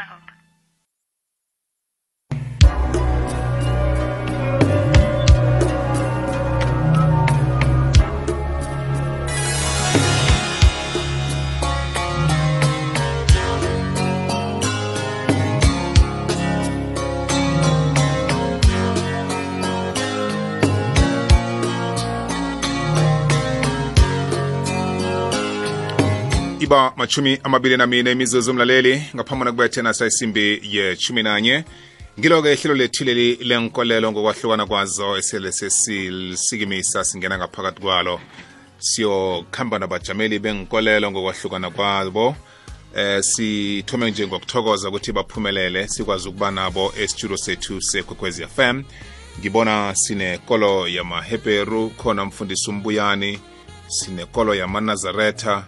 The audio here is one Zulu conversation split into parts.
I hope. Iba machumi amabili namine imizuzu mlaleli ngaphambi nakubethe nasa isimbi yechumi nanye ngilo-ke ihlelo lethu leli lenkolelo ngokwahlukana kwazo esele sesisikimisa singena ngaphakathi kwalo siyokhamba nabajameli benkolelo ngokwahlukana kwabo eh sithome nje ngokuthokoza ukuthi baphumelele sikwazi ukuba nabo esitudio sethu sekwekwezi FM ngibona sinekolo yamaheberu khona mfundisi umbuyani sinekolo yamanazaretha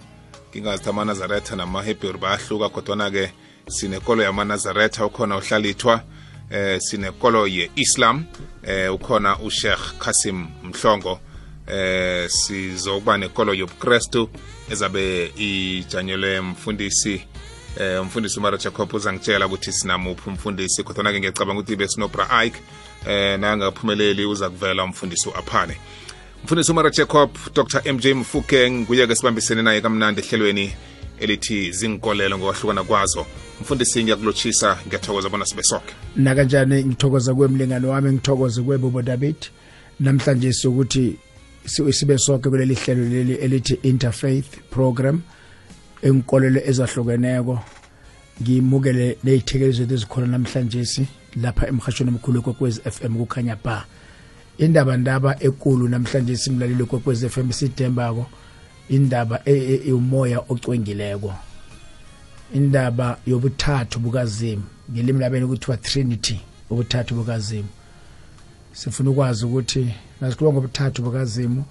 ngingazi amanazaretha namaheberu bayahluka kodwana-ke sinekolo yamanazaretha ukhona uhlalithwa eh sinekolo ye-islam eh ukhona usheikh kasim mhlongo eh sizokuba nekolo yobuKristu ezabe ijanyelwe mfundisi eh umfundisi umara Jacob uzangitshela ukuthi sinamuphi umfundisi kodwa ke ngiyacabanga ukuthi besinobra Ike eh nangaphumeleli uza kuvela umfundisi uAphane. Mfundisi umara Jacob Dr. MJ Mfuke nguye ke sibambisene naye kamnandi ehlelweni elithi zinkolelo ngokwahlukana kwazo. Mfundisi ngiyakulotshisa ngiyathokoza bona sibe soke. Nakanjani ngithokoza kwemlingane wami ngithokoze kwebobo David? Namhlanje sokuthi sibe sonke kuleli hlelo leli elithi interfaith program enkolelo ezahlukeneko. Ngimukele neyithekeli zethu ezikhona namhlanje lapha emhashweni omkhulu kokwezi FM kukhanya ba indaba ndaba ekulu namhlanje simlalile kwekwezi FM sidembako indaba e- e- umoya ocwengileko indaba yobuthathu bukazimu ngelimi labeni kuthiwa trinity ubuthathu bukazimu. Sifuna ukwazi ukuthi nasikhuluma ngobuthathu bukazimu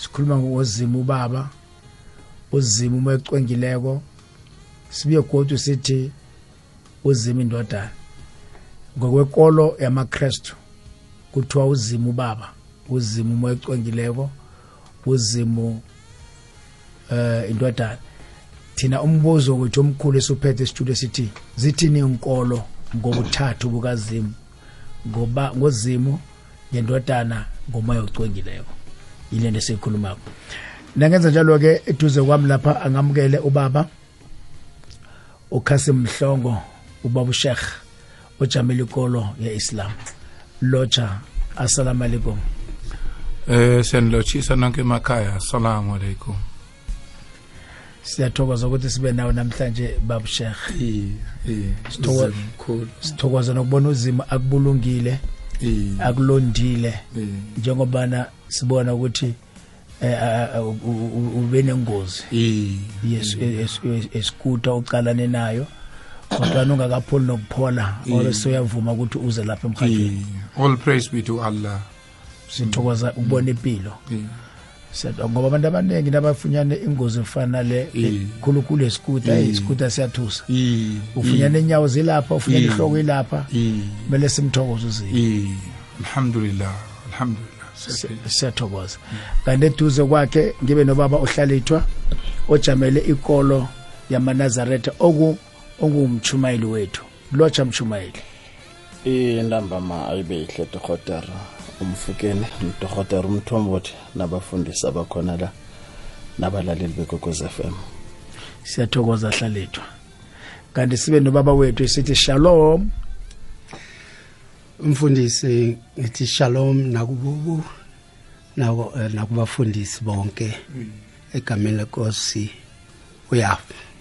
sikhuluma ngozimu ubaba uzimu umoya ocwengileko sibuye godu sithi uzimu indodana. Ngokwekolo yamakrestu kuthiwa uzimu ubaba uzimu umoya ocwengileko uzimu eh indodana. Thina umbuzo wethu omkhulu esuphethe esitudio sithi zithini inkolo ngobuthathu bukazimu ngoba ngozimu ngendodana ngomoya ocwengileko. Yile nto esiyikhulumako. Nangenza njalo ke eduze kwami lapha angamukele ubaba uKasim Mhlongo ubaba uSheikh ojamela ikolo yeIslam. Locha assalamu alaikum. Eh siyanilotshisa nonke emakhaya. Assalamu alaikum. siyathokoza ukuthi sibe nawe namhlanje baba Sheikh. Eh eh Sithokoza- mkhulu. sithokoza nokubona uzima akubulungile Eh akulondile. Eh njengobana sibona ukuthi eh, a- a- u- u- ube nengozi. Eh yes es- es- esikuta ucalane nayo. Kodwa ungakapholi nokuphola oleso yavuma ukuthi uze lapha emhajweni eh all praise be to Allah. sithokoza ukubona impilo. Sethu ngoba abantu abaningi nabafunyane ingozi efana le khulukhulu esikuta isikuta siyathusa. Ufunyane inyawo zilapha ufunyane ihloko ilapha kumele simthokoze eh alhamdulillah alhamdulillah. Siyathokoza. Kanti eduze kwakhe ngibe nobaba ohlalithwa ojamele ikolo yamanazaretha oku ongumchumayeli wethu. Lotsha mchumayeli intambama ayibe ihle torhotera umfukeni dohotera umthombothi nabafundisi abakhona la nabalaleli bekwekwez FM siyathokoza hlalethwa. Kanti sibe nobaba wethu esithi shalom. Umfundisi ngithi shalom nakububu eh, nakubafundisi bonke. Egameni lenkosi uyafa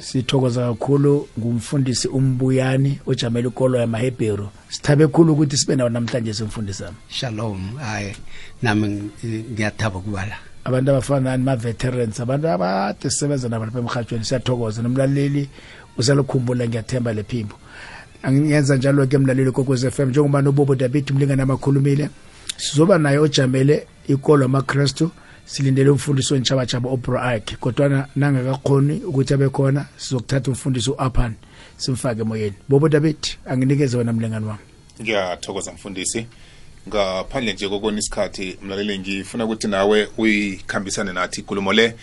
sithokoza kakhulu ngumfundisi umbuyani ojamela ikolo yamaHebheru sithabe khulu ukuthi sibe nawo namhlanje simfundisi shalom. Hayi nami ngiyathaba ukuba la abantu abafana nani ma-veterans abantu abade sisebenza nabo lapha emhatshweni siyathokoza. Nomlaleli usalukhumbula ngiyathemba le phimbo. Angiyenza njalo ke mlaleli kokwez f m njengoba nobobo david mlingane amakhulumile sizoba naye ojamele ikolo amakrestu silindele umfundisi wentshabatshaba opro ikhe kodwana nangakakhoni ukuthi abe khona sizokuthatha umfundisi u-apan simfake emoyeni. Bobo david anginikeze wena mlingane wami. Ngiyathokoza mfundisi. Ngaphandle nje kokona isikhathi mlaleli ngifuna ukuthi nawe uyikhambisane nathi inkulumo le.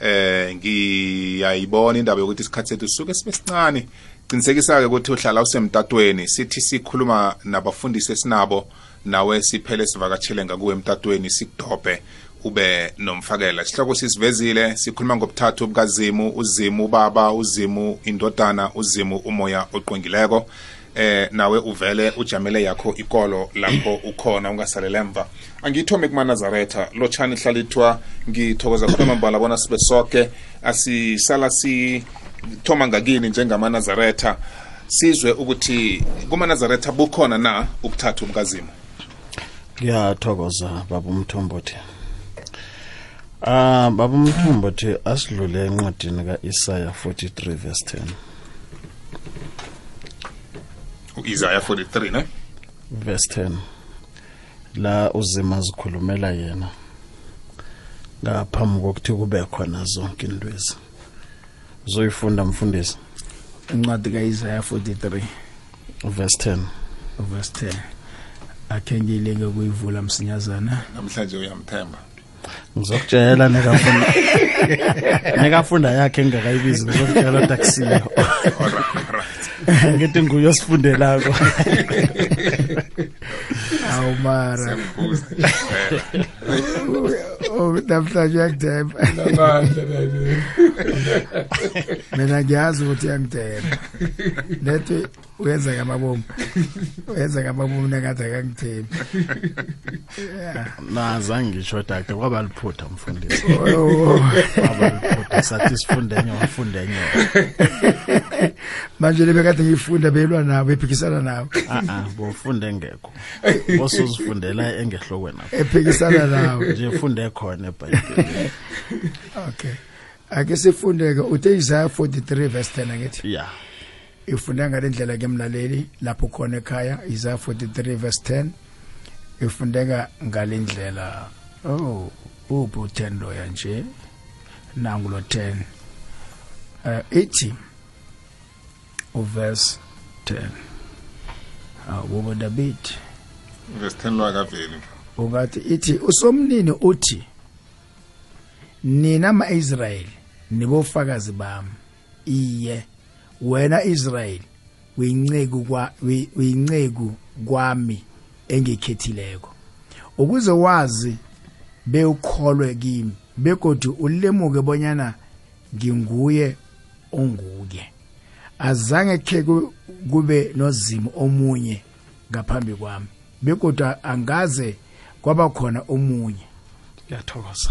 Eh ngiyayibona indaba yokuthi isikhathi sethu sisuke sibe sincane. Qinisekisa-ke ukuthi uhlala usemtatweni sithi sikhuluma nabafundisi esinabo nawe siphele sivakatshele ngakuwe emtatweni sikudobhe. Ube nomfakela. Isihloko sisivezile sikhuluma ngobuthathu bukazimu uzimu ubaba uzimu indodana uzimu umoya oqwengileko. Eh nawe uvele ujamele yakho ikolo lapho ukhona ungasalele emva. Angiyithome kumanazaretha lotshani hlalithwa ngithokoza khona mbala bona sibe soke. Asisala sithoma ngakini njengamanazaretha sizwe ukuthi kumanazaretha bukhona na ubuthathu bukazimu? Ngiyathokoza baba umthombothi. Ah baba umthombothi asidlule encwadini kaIsaya 43 verse 10 u-isaya 43 ne? Verse 10 la uzima zikhulumela yena. Ngaphambi kokuthi kube khona zonke indwezi uzoyifunda mfundisi? Incwadi kaIsaya 43 verse 10 verse 10 akhe ngilinge kuyivula msinyazana. Namhlanje uyamthemba. Ngizokutshela nekafunda nekafunda yakhe engakayibizi ngizokutshela ukuthi akusiyo right ngithi nguye osifundelako. Awu mara. Siyambuza. Oh, namhlanje uyangidemba mina ngiyazi ukuthi uyangidemba lethi uyenza ngamabomu uyenza ngamabomu nekade akangithembi. Nazange ngisho dakhe kwaba liphutha mfundisi Oh, kwaba liphutha sathi sifunde enye wafunde enye manje lebekade ngiyifunda belwa nabo ephikisana nabo. Ah bofunde engekho bosuzifundela engehlokweni apho ephikisana nabo. Nje funde khona ebhayibhelini okay. Ake sifundeke uthe Isaiah 43 verse 10 akithi ya ifunda ngalendlela ke mlaleli lapho khona ekhaya Isaiah 43 verse 10 ifundeka ngalendlela. Oh uphi u10 loya nje nangu lo 10 eh ithi uverse 10 awubo David. Verse 10 lwakaveli ungathi ithi usomnini uthi nina maIsrayeli nibofakazi bami iye wena Israel uyinceku kwa uyi- uyinceku kwami engikhethileko. Ukuze wazi bewukholwe kimi begodwa ulemuke bonyana nginguye onguke azange khe ku- kube nozimo omunye ngaphambi kwami begodwa angaze kwaba khona omunye. Ngiyathokoza.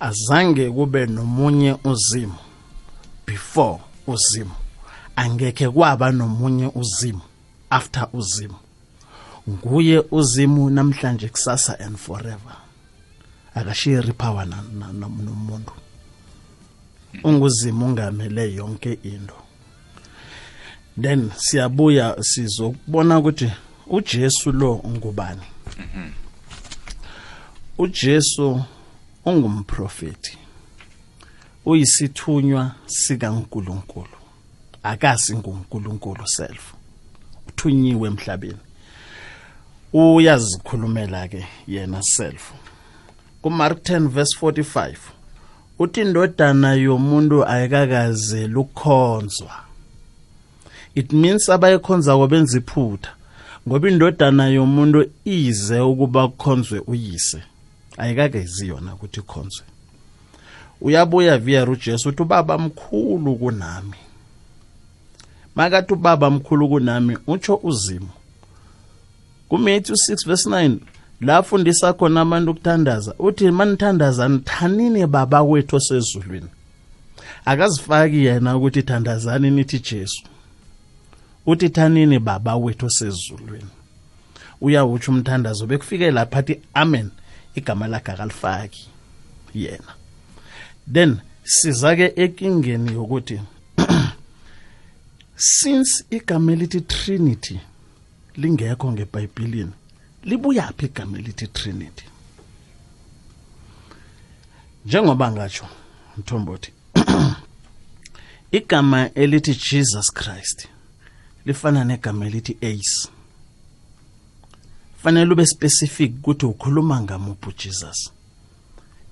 Azange kube nomunye uzimo before uzimo. Angeke kwaba nomunye uzimo after uzimo. Nguye uzimu namhlanje kusasa and forever. Akashiri power nomuntu. Unguzimo ungamele yonke into. Then siyabuya sizokubona ukuthi uJesu lo ngubani uJesu ungumprofeti uyisithunywa sikaNkuluNkulu. Akasi nguNkulunkulu self. Uthunyiwe emhlabeni. Uyazikhulumela ke yena self. kuMark 10 verse 45 uthi indodana yomuntu ayikakaze lukhonzwa. It means abayikhonza kwabenza iphutha ngoba indodana yomuntu ize ukuba kukhonzwe uyise. Ayikakezi yona ukuthi ikhonzwe. Uyabuya via uJesu uthi ubaba mkhulu kunami. Makathi ubaba mkhulu kunami utsho uzimo kuMatthew 6 verse 9 la afundisa khona abantu ukuthandaza. Uthi manithandaza nithanini baba wethu osezulwini. Akazifaki yena ukuthi thandazani nithi Jesu. Uthi thanini baba wethu osezulwini. Uyawutsho umthandazo bekufike lapha athi amen. Igama lakhe akalifaki yena. Then siza ke ekingeni yokuthi since igama elithi trinity lingekho ngebhayibhilini libuya phi igama elithi trinity? Njengoba ngatsho mthombothi igama elithi Jesus Christ lifana negama elithi ace. Fanele ube specific ukuthi ukhuluma ngamuphi uJesus.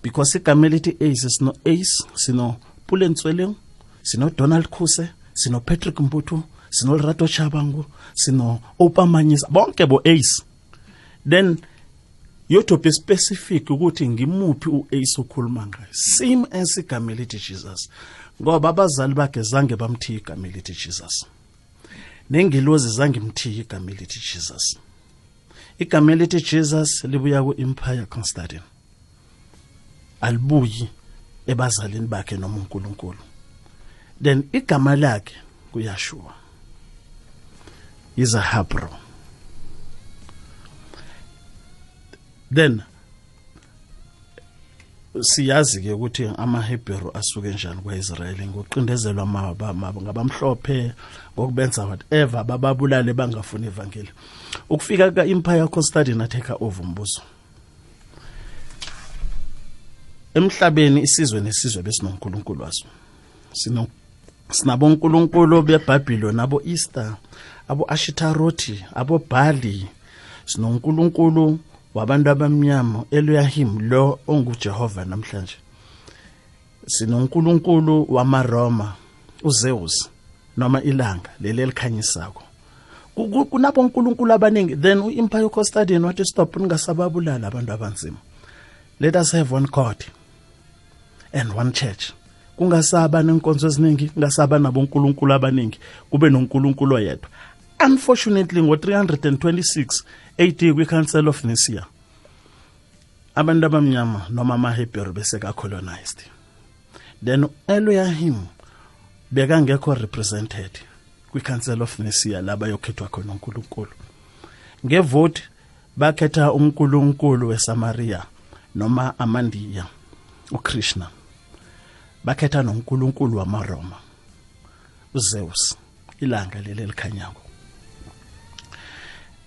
Because igama elithi ace sino ace sino Pulensweleng sino Donald Khuse sino Patrick Mputu sino Lerato Chabangu sino Opamanyisa bonke bo ace then yoto be specific ukuthi ngimuphi uAce okhuluma ngayo same as igama elithi Jesus. Ngoba abazali bakhe zange bamthiya igama elithi Jesus. Nengilozi zange imthiya igama elithi Jesus. Igama elithi Jesus libuya ku-empire Constantine. Alibuyi ebazalini bakhe noma uNkulunkulu. Then igama lakhe kuyashuwa izahabro. Then siyazi ke ukuthi amahebheru asuke njani kwaIsrayeli ngokuqindezelwa ngabamhlophe ngokubenza whatever bababulale bangafuni ivangeli ukufika ka-empire constantine ateka over umbuso emhlabeni isizwe nesizwe besinonkulunkulu waso. Sino sinabonkulunkulu bebhabhiloni abo-easter abo-ashitarothi abo-bali sinonkulunkulu wabantu abamnyama elohim lo ongujehova namhlanje. Sinonkulunkulu wamaroma uzeus noma ilanga leli elikhanyisako. Ku- ku- kunabonkulunkulu abaningi. Then u-empire costadian wathi stop ningasababulala abantu abanzima. Let us have one god and one church. Kungasaba nenkonzo eziningi kungasaba nabonkulunkulu abaningi kube nonkulunkulu oyedwa. Unfortunately ngo-326 AD kwi-council of nicaea abantu abamnyama noma amahebheru beseka-colonized then u-elohim bekangekho represented kwi-council of nicaea la bayokhethwa khona unkulunkulu. Ngevoti bakhetha unkulunkulu wesamariya noma amandiya ukrishna bakhetha nonkulunkulu wamaroma uzeus ilanga leli elikhanyako.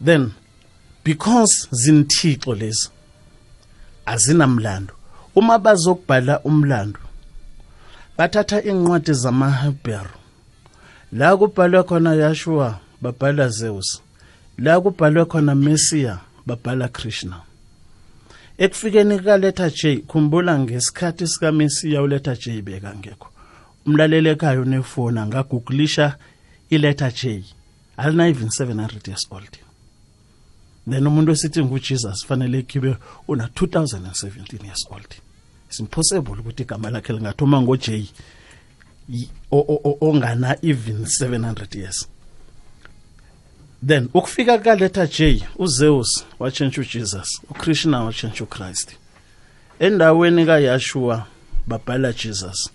Then because zinthixo lezi azinamlando uma bazokubhala umlando bathatha incwadi zamaHebheru. La kubhalwe khona Yeshua babhala Zeus. La kubhalwe khona Messiah babhala Krishna. Ekufikeni kaletha J khumbula ngesikhathi sika Messiah uletha J bekangekho. Umlaleli ekhaya unefoni angagooglisha iletha J. Alina even 700 years old. Then umuntu esithi nguJesus fanele kibe una 2017 years old. It's impossible ukuthi igama lakhe lingathoma ngo-j y- o- o- o- ongana even 700 years. Then ukufika kaleta j uzeus watshentsha ujesus ukrishna watshentsha ukrist endaweni kayashua babhala jesus.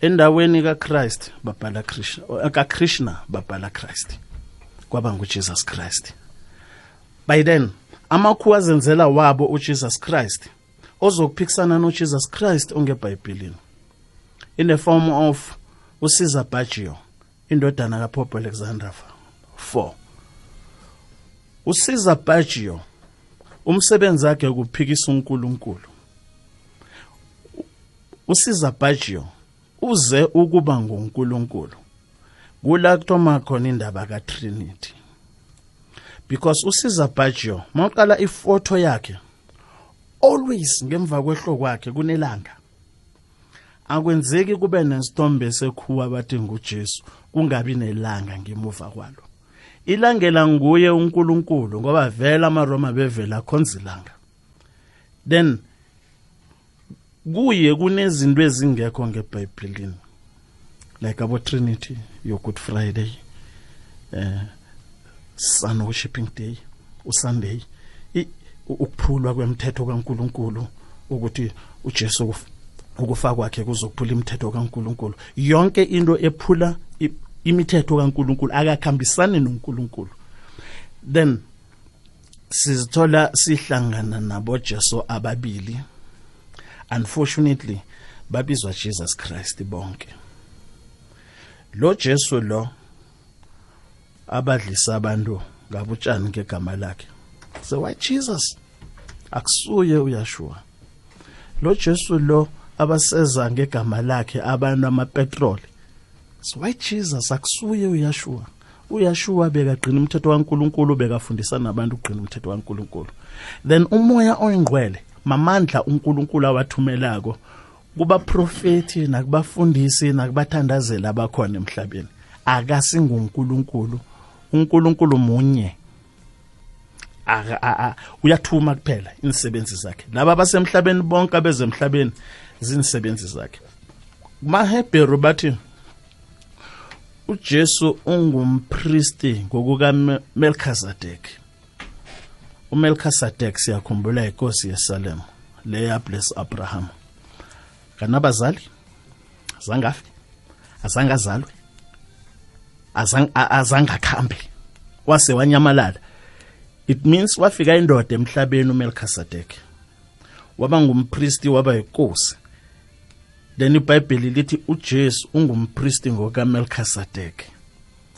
Endaweni kakrist babhala krishna kakrishna babhala krist kwaba ngujesus christ by then amakhuwa azenzela wabo ujesus christ ozokuphikisana nojesus christ ongebhayibhilini. In the form of usiza bagio indodana kapope alexander 4 usiza bagio umsebenzi wakhe ukuphikisa unkulunkulu. usiza bagio uze ukuba ngunkulunkulu. Kula kuthoma khona indaba katrinity. Because usiza bagio mawuqala ifoto yakhe always ngemva kwehlo kwakhe kunelanga akwenzeki kube nesithombe esekhuwa bathi ngujesu kungabi nelanga ngemuva kwalo. Ilangela nguye unkulunkulu ngoba vele amaroma bevela akhonza ilanga then kuye kunezinto ezingekho ngebhayibhilini like abo trinity yo good friday eh sun worshiping day usunday i- u- ukuphulwa kwemthetho kaNkuluNkulu ukuthi uJesu ukuf- ukufa kwakhe kuzokuphula imithetho kaNkuluNkulu. Yonke into ephula i- imithetho kaNkuluNkulu akakhambisani noNkuluNkulu. Then sizithola sihlangana nabo Jesu ababili. Unfortunately babizwa Jesus Christ bonke. Lo Jesu lo abadlisa abantu ngabutshani ngegama lakhe. So why Jesus? Akusuye uyashua lo Jesu lo abaseza ngegama lakhe abantu amapetrol so why Jesus? Akusuye uyashua. Uyashua bekagcina umthetho kaNkuluNkulu bekafundisa nabantu ukugcina umthetho kaNkuluNkulu. Then umoya oyingcwele mamandla uNkulunkulu awathumelako kuba profeti nakubafundisi nakubathandazeli abakhona emhlabeni. Akasingunkulunkulu. Unkulunkulu munye. Aka- a- a- uyathuma kuphela inisebenzi zakhe. Laba basemhlabeni bonke abezemhlabeni zinisebenzi zakhe. Mahebheru bathi ujesu ungumpristi ngokukamelkizedek umelkizedek siyakhumbula inkosi yesalem leya bless abraham. Kanabazali? Azangafi? Azange azalwe azang- a- azange akhambe wase wanyamalala. It means wafika indoda emhlabeni umelkizedek waba ngumpristi waba yinkosi. Then ibhayibheli lithi ujesu ungumpristi ngokamelkizedek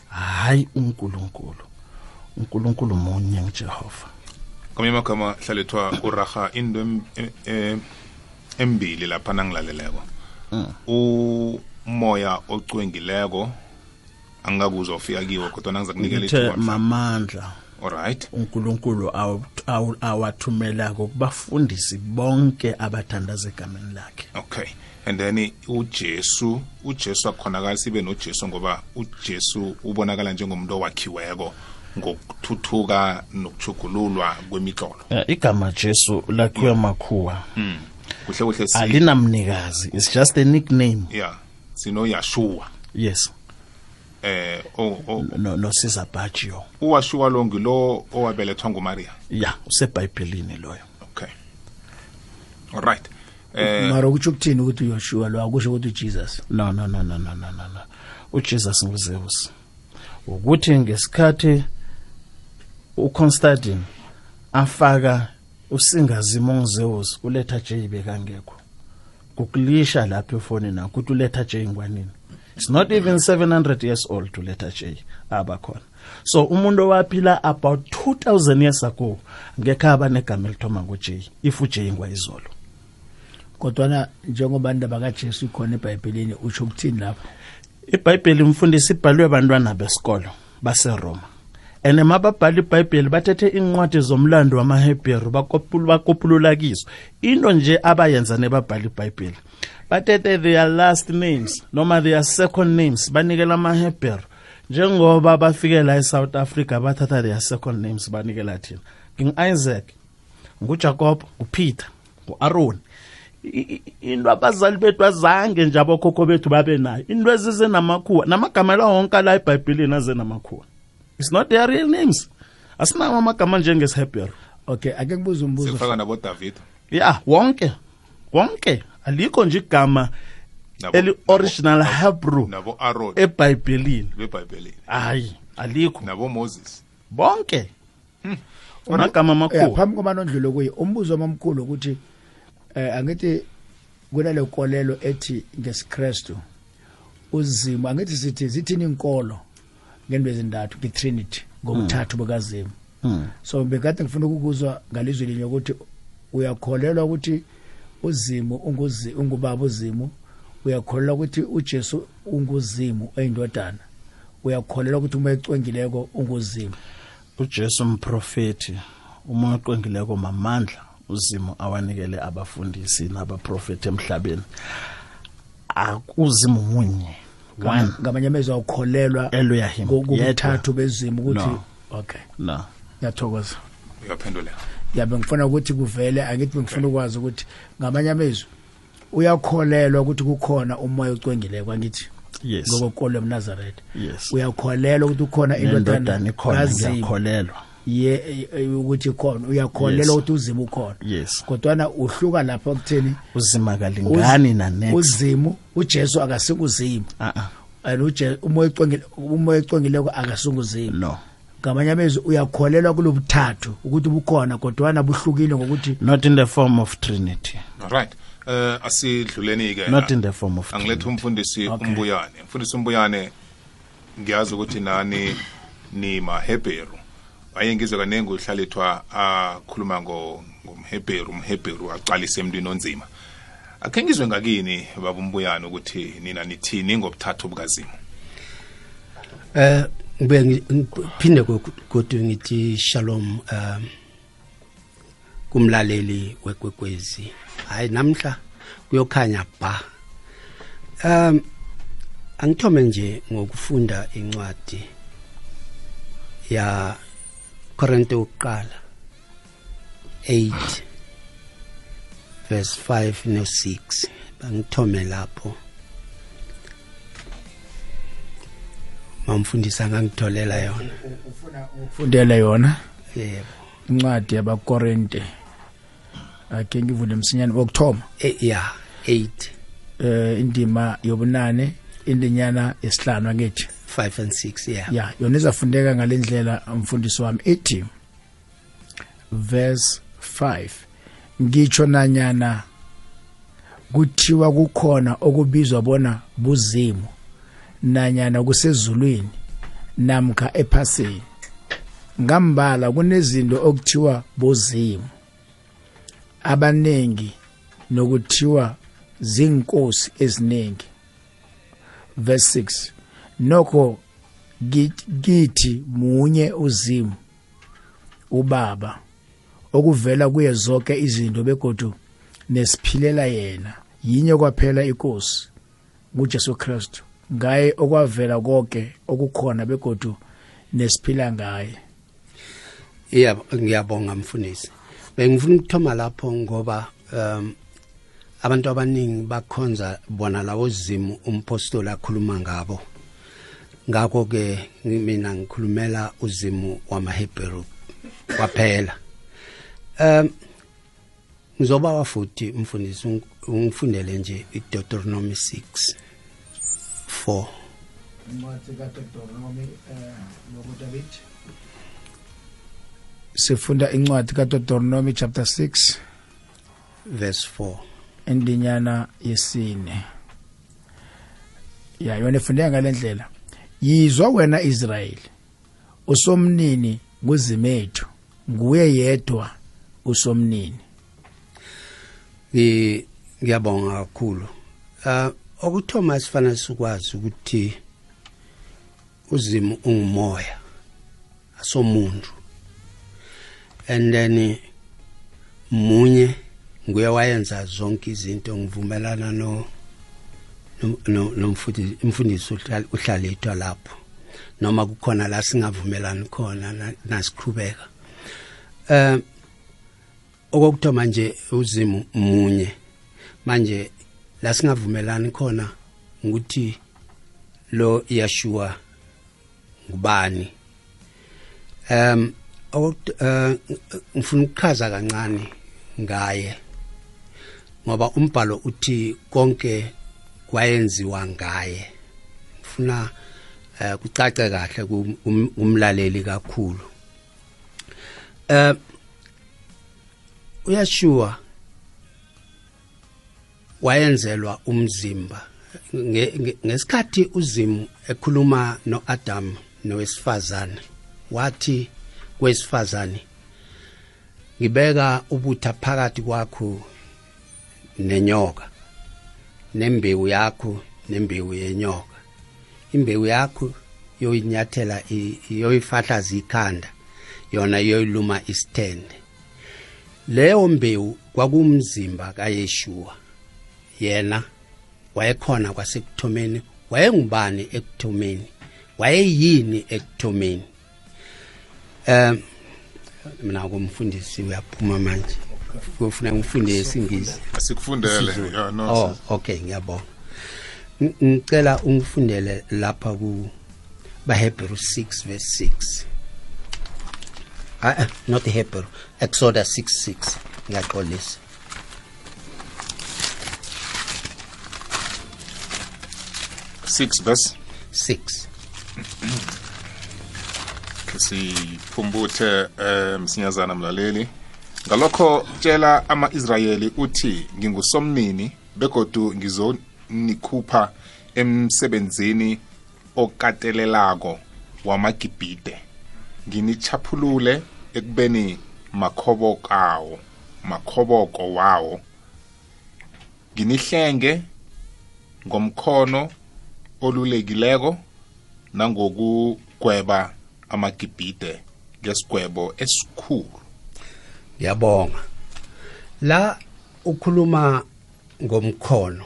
hayi unkulunkulu. Unkulunkulu munye ngujehova. Kwamanye amagama hlalethwa uraha into em- em- em- embili lapha nangilaleleko. Umoya ocwengileko angakuzwa ufika kiwo kodwa nangiza kunikela ithuba mamandla. Alright unkulunkulu awathumela kokubafundisi bonke abathandaza egameni lakhe. Okay and then ujesu ujesu akukhonakali sibe nojesu ngoba ujesu ubonakala njengomuntu owakhiweko ngokuthuthuka nokuchugululwa kwemitlolo. Eh, igama jesu lakhiwe makhuwa. Kuhle kuhle si alinamnikazi. It's just a nickname. Yeah. Sinoyashua yes. Eh o- o- no, nosizabhajio uwashua lo ngilo owabelethwa ngumaria ya usebhayibhelini loyo. Okay. Alright eh Eh, mara ukuthi ukuthini ukuthi uyoshua lo akusho ukuthi uJesus? No no no no no no no uJesus nguzeus. Ukuthi ngesikhathi uConstantine afaka usingazimo nguzeus kuletha J bekangekho kukulisha lapha efoni na ukuthi uletha J ngwanini it's not even 700 years old to letter J abakhona so umuntu owaphila about 2000 years ago ngeke aba negama elithoma ngo J if uJ ngwayizolo. Kodwana njengoba indaba kajesu ikhona ebhayibhelini utsho ukuthini lapho? Ibhayibheli mfundisi ibhalwe abantwana besikolo baseroma. And mababhala ibhayibheli bathethe iincwadi zomlando wamahebheru bakopul- bakopulula kizo. Into nje abayenza nebabhala ibhayibheli bathethe their last names noma their second names banikela amahebheru njengoba bafike la e-south africa bathatha their second names banikela thina. Ngingu-isaac ngujacob ngupeter ngu-aron I- i- into abazali bethu azange nje abokhokho bethu babe nayo. Into ezize namakhuwa namagama la wonke la ebhayibhilini aze namakhuwa it's not their real names. Asinawo amagama njengesihebhero okay ake kubuza umbuzo. Sifaka nabo David ya wonke wonke. Alikho nje igama eli-original hebrew nabo Aaron ebhayibhelini hayi alikho. Nabo Moses bonke amagama ya amakhuwa phambi koba nondlule kuye umbuzo omamkhulu ukuthi eh angithi kunale nkolelo ethi ngesiKristu uzimo angithi sithi zithini inkolo ngento ezintathu ngetrinity ngokuthathu bukazimu. Hmm. so bekade ngifuna ukukuzwa ngalizwi linye ukuthi uyakholelwa ukuthi unguzi ungubaba uzimu uyakholelwa ukuthi uJesu unguzimu eyindodana uyakholelwa ukuthi uma ecwengileko unguzimu. Ujesu mprofethi umoya oqwengileko mamandla. Uzimo awanikele abafundisi nabaprofethi emhlabeni. Akuzimu munye. One. ngamanye amezwi awukholelwa Elohim, kokuthathu bezimu ukuthi No. okay. No. Ngiyathokoza. Uyaphendula. Yabe ngifuna ukuthi kuvele angithi ngifuna ukwazi ukuthi ngamanye amezwi uyakholelwa ukuthi kukhona umoya ocwengileko angithi yes. ngokokolo emnazaretha yes. Uyakholelwa ukuthi ukhona indodana indodana ikhona kazimu. ngiyakholelwa. Ye e- e- ukuthi ikhona uyakholelwa Yes. ukuthi uzimu ukhona. yes. Kodwana uhluka lapho kutheni? Uzima kalingani nanext uzimu ujesu akasikuzimu. Ah ah and uje umoya ocwengile umoya ocwengileko akasikuzimu no. Ngamanye amezwi uyakholelwa kulobuthathu ukuthi bukhona kodwana buhlukile ngokuthi not in the form of trinity. Alright eh asidluleni ke not in the form of angilethe trinity. umfundisi Okay. umbuyane. Umfundisi umbuyane ngiyazi ukuthi nani ni mahebheru waye ngizwe kanengi uhlalethwa akhuluma ngo- ngomhebheru umhebheru aqalise emntwini onzima. Akhe ngizwe ngakini baba umbuyane ukuthi nina nithini ngobuthathu bukazimu? Eh ngibe ngiphinde kodwa ngithi shalom um kumlaleli wekwekwezi hayi namhla kuyokhanya ba. Um angithome nje ngokufunda incwadi ya Korinte yokuqala 8 verse 5 no 6 bangithome lapho. Mamfundisa ngangitholela yona. Ufuna ukufundela yona? Yebo. Incwadi yabakorinte ake ngivule msinyane wokuthoma Eh, ya 8 eh indima yobunane indinyana yesihlanu angithi. 5 and 6 yeah. Ya yona izafundeka ngalendlela umfundisi wami ethi verse 5 ngitsho nanyana kuthiwa kukhona okubizwa bona buzimu nanyana kusezulwini namkha ephasini. Ngambala kunezinto okuthiwa bozimu abanengi nokuthiwa zinkosi eziningi verse 6 nokho kithi munye uzimu ubaba okuvela kuye zonke izinto begodu nesiphilela yena yinye kwaphela inkosi nguJesu Kristu ngaye okwavela konke okukhona begodu nesiphila ngaye Yeah ngiyabonga mfundisi. Bengifuna ukuthoma lapho ngoba um abantu abaningi bakhonza bona lawo zimu umpostoli akhuluma ngabo. Ngakho ke mina ngikhulumela uzimu wamaHebrew kwaphela. Um ngizoba wafuthi mfundisi ung- ungifundele nje iDeuteronomy 6 4 sifunda incwadi kaDeuteronomy chapter 6 verse 4 endinyana yesine. Ya yona ifundeka ngalendlela yizwa wena Israyeli usomnini kuzimethu nguye yedwa usomnini. Ngi- ngiyabonga kakhulu. Uh okuthoma sifana sikwazi ukuthi uzimo ungumoya asomuntu. And then munye nguye wayenza zonke izinto ngivumelana no nomfundisi umfundisi uhlal- uhlalethwa lapho. Noma kukhona la singavumelani khona na- nasiqhubeka. Eh okokuthoma nje uzimu munye. Manje la singavumelani khona ukuthi lo Yeshua ngubani? Um ngifuna ukuchaza kancane ngaye. Ngoba umbhalo uthi konke kwayenziwa ngaye. Ngifuna eh kucace kahle kum- kum- kumlaleli kakhulu. Eh uyashua wayenzelwa umzimba. Nge- nge- ngesikhathi uzimu ekhuluma noAdam nowesifazane wathi kwesifazane ngibeka ubutha phakathi kwakho nenyoka. Nembewu yakho nembewu yenyoka. Imbewu yakho yoyinyathela i- yoyifahla ikhanda yona yoyiluma isithende leyo mbewu kwakumzimba kaYeshua. Yena wayekhona kwasekuthomeni wayengubani ekuthomeni? Wayeyini ekuthomeni? Um mina kumfundisi uyaphuma manje. Kufuna ngifunde isingisi. Asikufundele. Ya no oh okay ngiyabonga. Ng- ngicela ungifundele lapha ku baHebrew 6 verse 6 ah ah, not Hebrew Exodus 6 6 ngiyaxolisa. 6 verse? 6 siphumbuthe eh msinyazana mlaleli. Ngalokho tshela ama-israyeli uthi ngingusomnini begodu ngizonikhupha emsebenzini okatelelako wamagibhide. Nginichaphulule ekubeni makhobokawo makhoboko wawo. Nginihlenge ngomkhono olulekileko nangokugweba amagibhide ngesigwebo esikhulu. Ngiyabonga la ukhuluma ngomkhono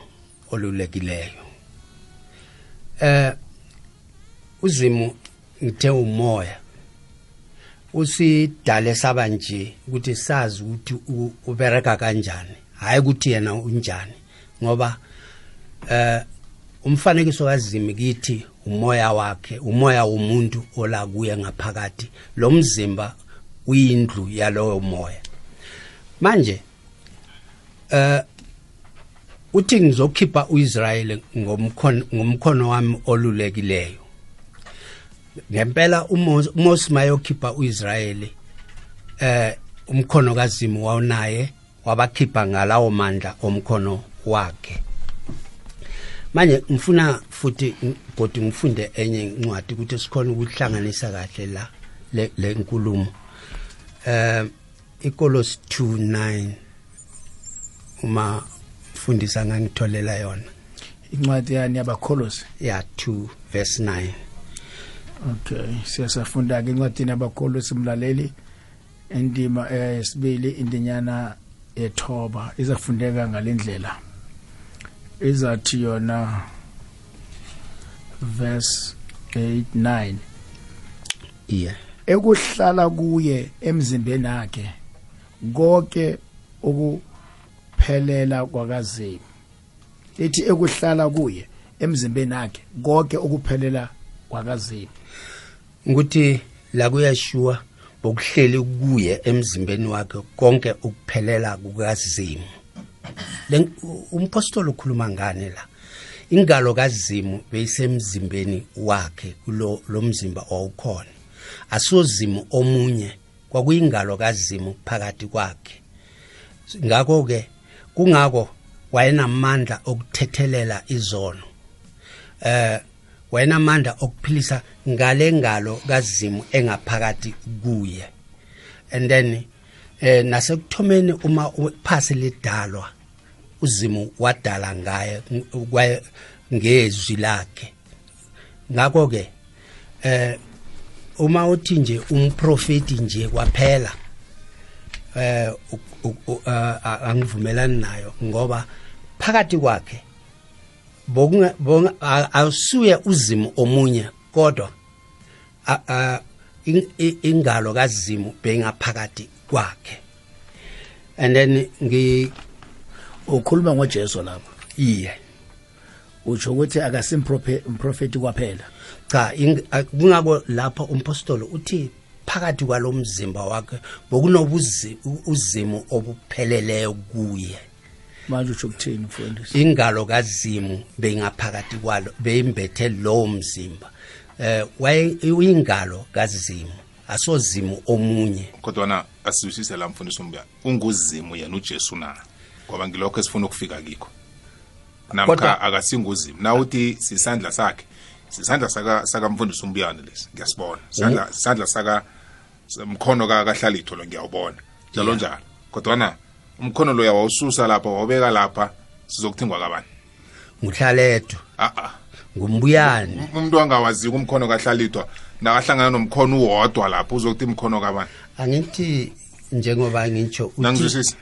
olulekileyo eh uzimu ngithe umoya. Usidale saba nje ukuthi sazi ukuthi ubereka kanjani. Hayi ukuthi yena unjani ngoba eh umfanekiso kaZimi kithi umoya wakhe umoya womuntu ola kuye ngaphakathi. Lo mzimba uyindlu yalowo moya. Manje eh uthi ngizokhipha uIsrael ngomkhono ngomkhono wami olulekileyo. Ngempela uMos- uMosi mayokhipha uIsrael eh umkhono kaZimu wawunaye wabakhipha ngalawo mandla omkhono wakhe. Manje ngifuna futhi kodwa ngifunde enye incwadi ukuthi sikhona ukuhlanganisa kahle la le nkulumo. Eh iKolos 2:9 uma mfundisa ngangitholela yona. Incwadi yani yabakholosi ya 2 verse 9 okay siyasafunda ke incwadini yabakholosi mlaleli indima eyesibili indinyana ethoba izafundeka ngalendlela izathi yona verse 8 9 yeah. Ekuhlala kuye emzimbeni wakhe konke ukuphelela kwakaZimu. Lithi ekuhlala kuye emzimbeni wakhe konke ukuphelela kwakaZimu. Ukuthi la kuyashua bokuhleli kuye emzimbeni wakhe konke ukuphelela kukazimu. Umpostoli ukhuluma ngani la? Ingalo kazimu beyisemzimbeni wakhe kulo lo mzimba owukhona asozimu omunye kwakuyingalo kazimu phakathi kwakhe. Ngakho ke kungako wayenamandla okuthethelela izono. Eh wayenamandla okuphilisa ngale ngalo kazimu engaphakathi kuye. And then eh nasekuthomeni uma uphasi lidalwa uzimu wadala ngaye ngezwi lakhe. Ngakho ke eh uma uthi nje umprofeti nje kwaphela eh angivumelani nayo ngoba phakathi kwakhe bonga a- awusuye uzimu omunye kodwa ingalo kazimu bengaphakathi kwakhe. And then ngi ukhuluma ngoJesu lapha iye. Utsho ukuthi akasimprofeti kwaphela. Cha kungako lapha umpostoli uthi phakathi kwalomzimba wakhe bokunobuzi u- uzimu obupheleleyo kuye. Manje utsho ukuthini mfundisi ingalo kazimu bengaphakathi kwalo beyimbethe lowo mzimba. Eh waye uyingalo kazimu asozimu omunye. Kodwana asizwisise la mfundisi umbuya unguzimu yena ujesu na? Ngoba ngilokho esifuna ukufika kikho. Namkha akasinguzimu na uthi sisandla sakhe sisandla saka sakamfundisi umbuyane lesi. Ngiyasibona. Sandla sandla saka mkhono ka kahlalitho lo ngiyawubona. Njalo njalo. Kodwana umkhono lo yawususa lapha wawubeka lapha sizokuthingwa kabani? Nguhlaletho a a ngumbuyane umuntu angawaziki umkhono kahlalithwa nakahlangana nomkhono uwodwa lapho uzokuthi imkhono kabani? Angithi njengoba ngitsho uthi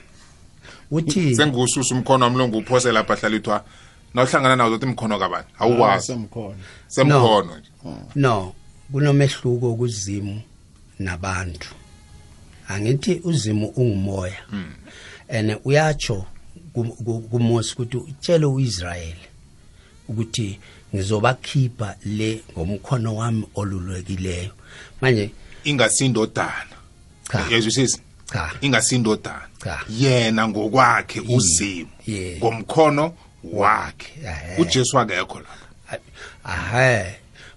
uthi sengiwususa umkhono wami lo ngiwuphose lapha hlalithwa nawuhlangana nawo zothi imkhono kabani? Awuwazi semkhona. Semkhono nje. No kunomehluko kuzimu nabantu. Angithi uzimu ungumoya. And uyatsho ku- ku- kuMose ukuthi utshele uIsrael ukuthi ngizobakhipha le ngomkhono wami olulwekileyo. Manje ingasindodana. Cha. yazwisisa Cha. ingasindodana. Yena ngokwakhe uzimu. Yeah. ngomkhono wakhe. Ujesu akekho lapha ahe.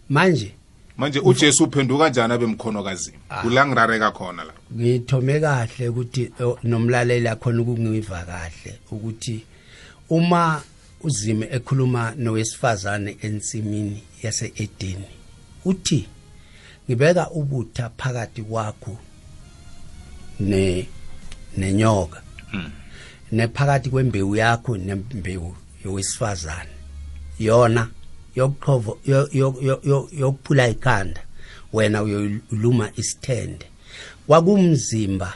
Manje manje ujesu uphenduka kanjani abe mkhono kazimu kula ngirareka khona la. Ngithome kahle ukuthi oh, nomlaleli akhona ukungiva kahle ukuthi uma uzime ekhuluma nowesifazane ensimini yase-Edeni uthi ngibeka ubutha phakathi kwakho ne nenyoka nephakathi kwembewu yakho nembewu yowesifazane. Yona yokuqhovo yo- yo- yo- yo- yokuphula ikhanda. Wena uyoluma isithende. Kwakumzimba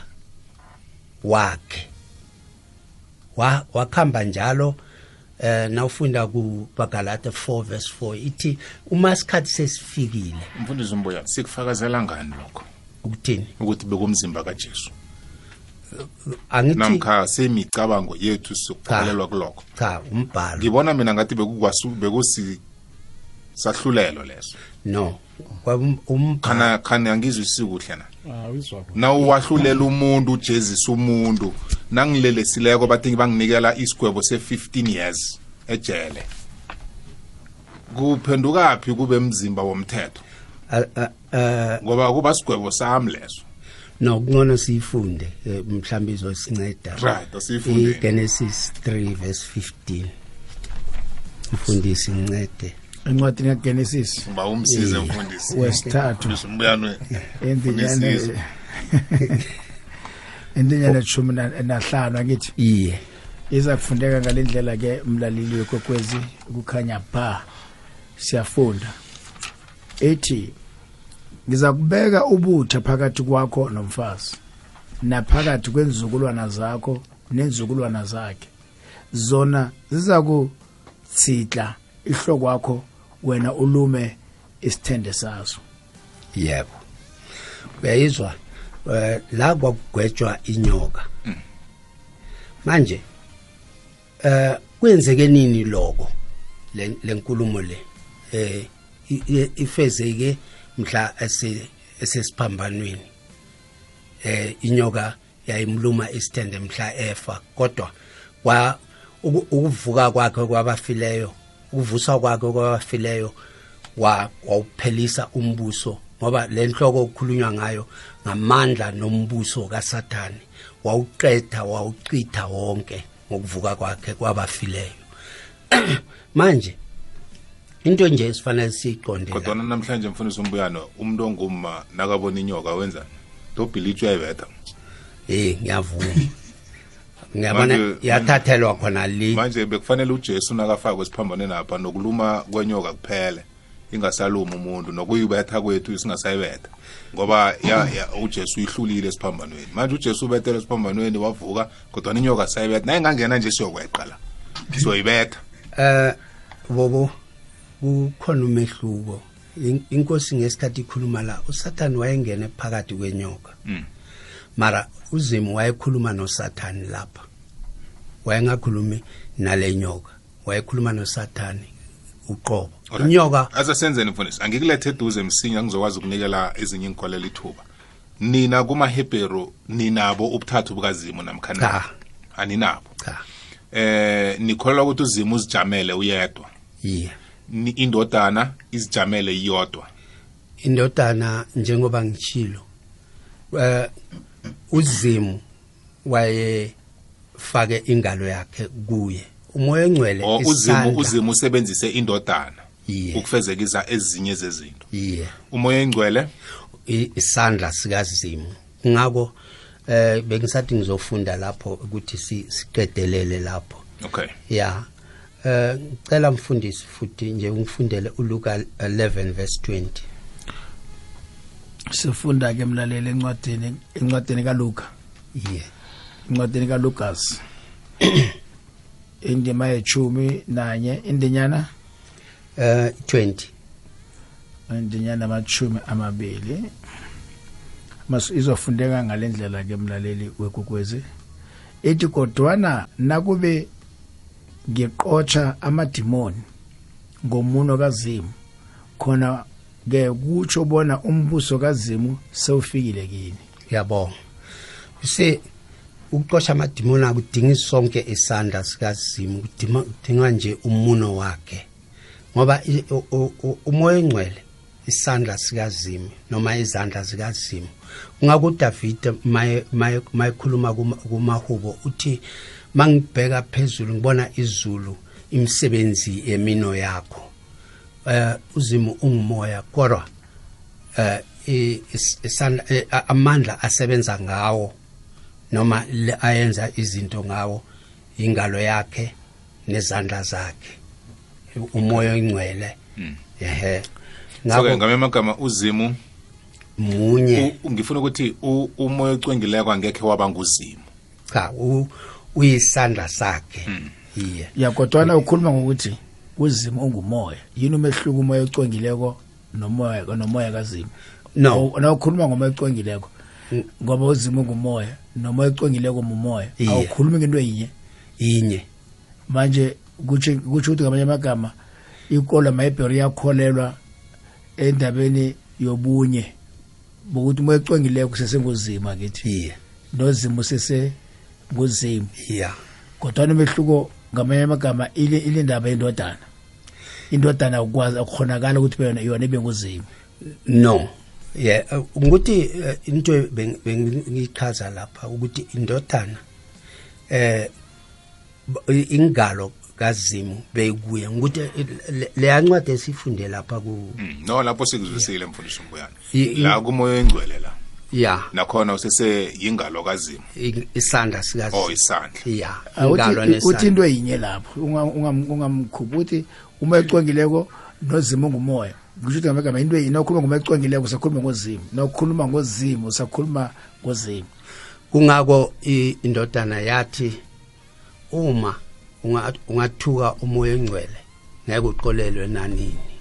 wakhe. Wa wakhamba njalo eh nawufunda ku Bagalata 4 verse 4 ithi uma isikhathi sesifikile mfundisi umbuya sikufakazela ngani lokho? Ukuthini? Ukuthi bekumzimba kajesu. Angithi namkha semicabango yethu sokukholelwa kulokho. Cha umbhalo. Ngibona mina ngathi bekukwasu bekusi sahlulelo leso. No kwaba umbhalo. Khana khana angizwisi kuhle na? Na uwahlulela umuntu ujezisa umuntu nangilelesileko bathi banginikela isigwebo se-15 years ejele. Kuphendukaphi kube mzimba womthetho? Ngoba kuba sigwebo sami leso. No kungcono siyifunde eh, mhlawumbe izosinceda. Right asiyifundeni iGenesis 3 verse 15 mfundisi incede encwadini kagenesis. Ba umsize mfundisi. wesithathu. Mfundisi Mbuyane. indinyana Unisizwe. indinyana eshumi na- nahlanu akithi iye. Iza kufundeka ngalendlela ke umlaleli wekwekwezi kukhanya ba siyafunda. Ethi ngiza kubeka ubutha phakathi kwakho nomfazi naphakathi kwenzukulwana zakho nenzukulwana zakhe. Zona ziza kuthidla ihloko yakho wena ulume isithende sazo. Yebo. Uyayizwa? Eh, la kwakugwetshwa inyoka. Manje eh kwenzeke nini lokho? Le lenkulumo le eh ifezeke mhla ese esesiphambanweni. Eh inyoka yayimluma isithende mhla efa kodwa kwa uku- ukuvuka kwakhe kwabafileyo ukuvusa kwakhe kwabafileyo wa wawuphelisa umbuso ngoba le nhloko okukhulunywa ngayo ngamandla nombuso kaSathane wawuqeda wawuchitha wonke ngokuvuka kwakhe kwabafileyo. Manje into nje esifanele siyiqonde kodwana namhlanje mfundisi umbuyano umuntu onguma nakabona inyoka wenzani dobhilitsho uyayibetha. Eh ngiyavuma. Ngiyabona yathathelwa khona li manje bekufanele ujesu nakafakwe esiphambanweni apha nokuluma kwenyoka kuphele ingasaluma umuntu nokuyibetha kwethu singasayibetha ngoba ya, ya, ujesu uyihlulile esiphambanweni. Manje ujesu ubethele esiphambanweni wavuka kodwa inyoka sayibetha naye ingangena nje siyokweqa la siyoyibetha. Eh bobo kukhona umehluko. In- inkosi ngesikhathi ikhuluma la usathane wayengene phakathi kwenyoka. Mm. mara uzimu wayekhuluma nosathane lapha. Wayengakhulumi nale nyoka. Wayekhuluma nosathane uqobo. Inyoka ase senzeni mfundisi? Angikulethe eduze msinya ngizokwazi ukunikela ezinye inkolelo ithuba nina kumahebheru ninabo ubuthathu bukazimu namkhana aninabo. Cha eh nikholelwa ukuthi uzimu uzijamele uyedwa. Yeah indodana izijamele iyodwa indodana njengoba ngichilo eh uzimu wayefake ingalo yakhe kuye. Umoya engcwele o uzimu uzimu usebenzise indodana ukufezekisa ezinye zezinto. Umoya engcwele? Isandla sikazimu. Ngako eh bengisathi ngizofunda lapho ukuthi si- siqedelele lapho. Okay. Ya. Eh ngicela mfundisi futhi nje ungifundele uLuka 11 verse 20 sifunda ke mlaleli encwadini encwadini kaLuka. Yeah encwadini kaLukas. Indima yechumi nanye indinyana? Eh 20 indinyana amachumi amabili. Mas izofundeka ngalendlela ke mlaleli wekukwezi ethi kodwana nakube ngiqotsha amadimoni ngomuno kazimu. Khona ke kutsho bona umbuso kazimu sewufikile kini. Yabonga use ukuqosha amadimoni akudingi sonke isandla sikazimu kudinga nje umuno wakhe. Ngoba umoya engcwele isandla sikazimu noma izandla zikazimu. ungakuDavide maye maye mayikhuluma kuma- kumahubo uthi mangibheka phezulu ngibona izulu imisebenzi yemino yakho. Eh uzimu ungumoya kodwa eh eh, amandla asebenza ngawo noma ayenza izinto ngawo ingalo yakhe nezandla zakhe. Umoya ingcwele ehe. So ke ngakho ngame amagama uzimu munye. ngifuna ukuthi umoya ocwengileko angekhe waba nguzimu. Cha u- uyisandla sakhe. Iye. Ya kodwana ukhuluma ngokuthi uzimo ungumoya. Yini umehluko umoya ocwengileko nomoya nomoya kazimo no. Awu- na ukhuluma ngomoya ocwengileko. Ngoba uzimo ungumoya nomoya ocwengileko mumoya. Iye. awukhulumi ngento yinye? Inye manje kutsho kutsho ukuthi ngamanye amagama ikolo mayibheri yakholelwa endabeni yobunye. Bokuthi umoya ocwengileko kusesenguzima kithi. Iye. Nozimo usese nguzimo ya. Kodwana umehluko ngamanye amagama ile ile ndaba yendodana. Indodana akukwazi akukhonakala ukuthi be yona yona ibe nguzimo no. Yeah ukuthi uh, into beng- bengichaza lapha ukuthi indodana eh ingalo kazimu beyikuye ukuthi le yancwadi esifunde lapha ku Mm, no lapho sikuzwisile mfundisi i- la kumoya engcwele la. Ya. Nakhona usese yingalo kazimu i- isandla sikazi oh isandla. Ya. Awuthi- ingalo uthi nesandla. into yinye lapho unga- ungam- ungamkhuphi ukuthi umoya ocwengileko nozimo ungumoya kusho ukuthi ngamanye amagama into yinye nawukhuluma ngomoya ocwengileko usakhuluma ngozimo. Nawukhuluma ngozimo usakhuluma ngozimo. Kungako i- indodana yathi uma unga- ungathuka umoya engcwele ngeke uqolelwe nanini?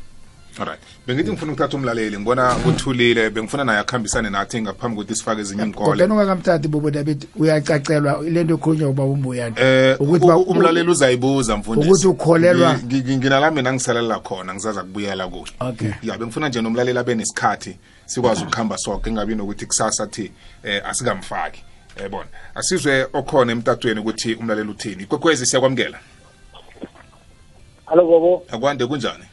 Alright bengithi ngifuna ukuthatha umlaleli ngibona uthulile bengifuna naye akuhambisane nathi ngaphambi kokuthi sifake ezinye inkole kodwana ungakamthathi bobo david uyacacelwa lento ekhulunywa uba umbuyana. Eh ukuthi umlaleli uzayibuza mfundisi. Ukuthi ukholelwa- Ngi- ngi- nginalami nangisalela khona ngizaza kubuyela kuye. Okay. ya bengifuna nje nomlaleli abe nesikhathi sikwazi ukuhamba sonke engabi nokuthi kusasa thi eh asikamfaki. Yabona asizwe okhona emtatweni ukuthi umlaleli uthini. Ikwekwezi siyakwamukela. Hallo bobo, akwande kunjani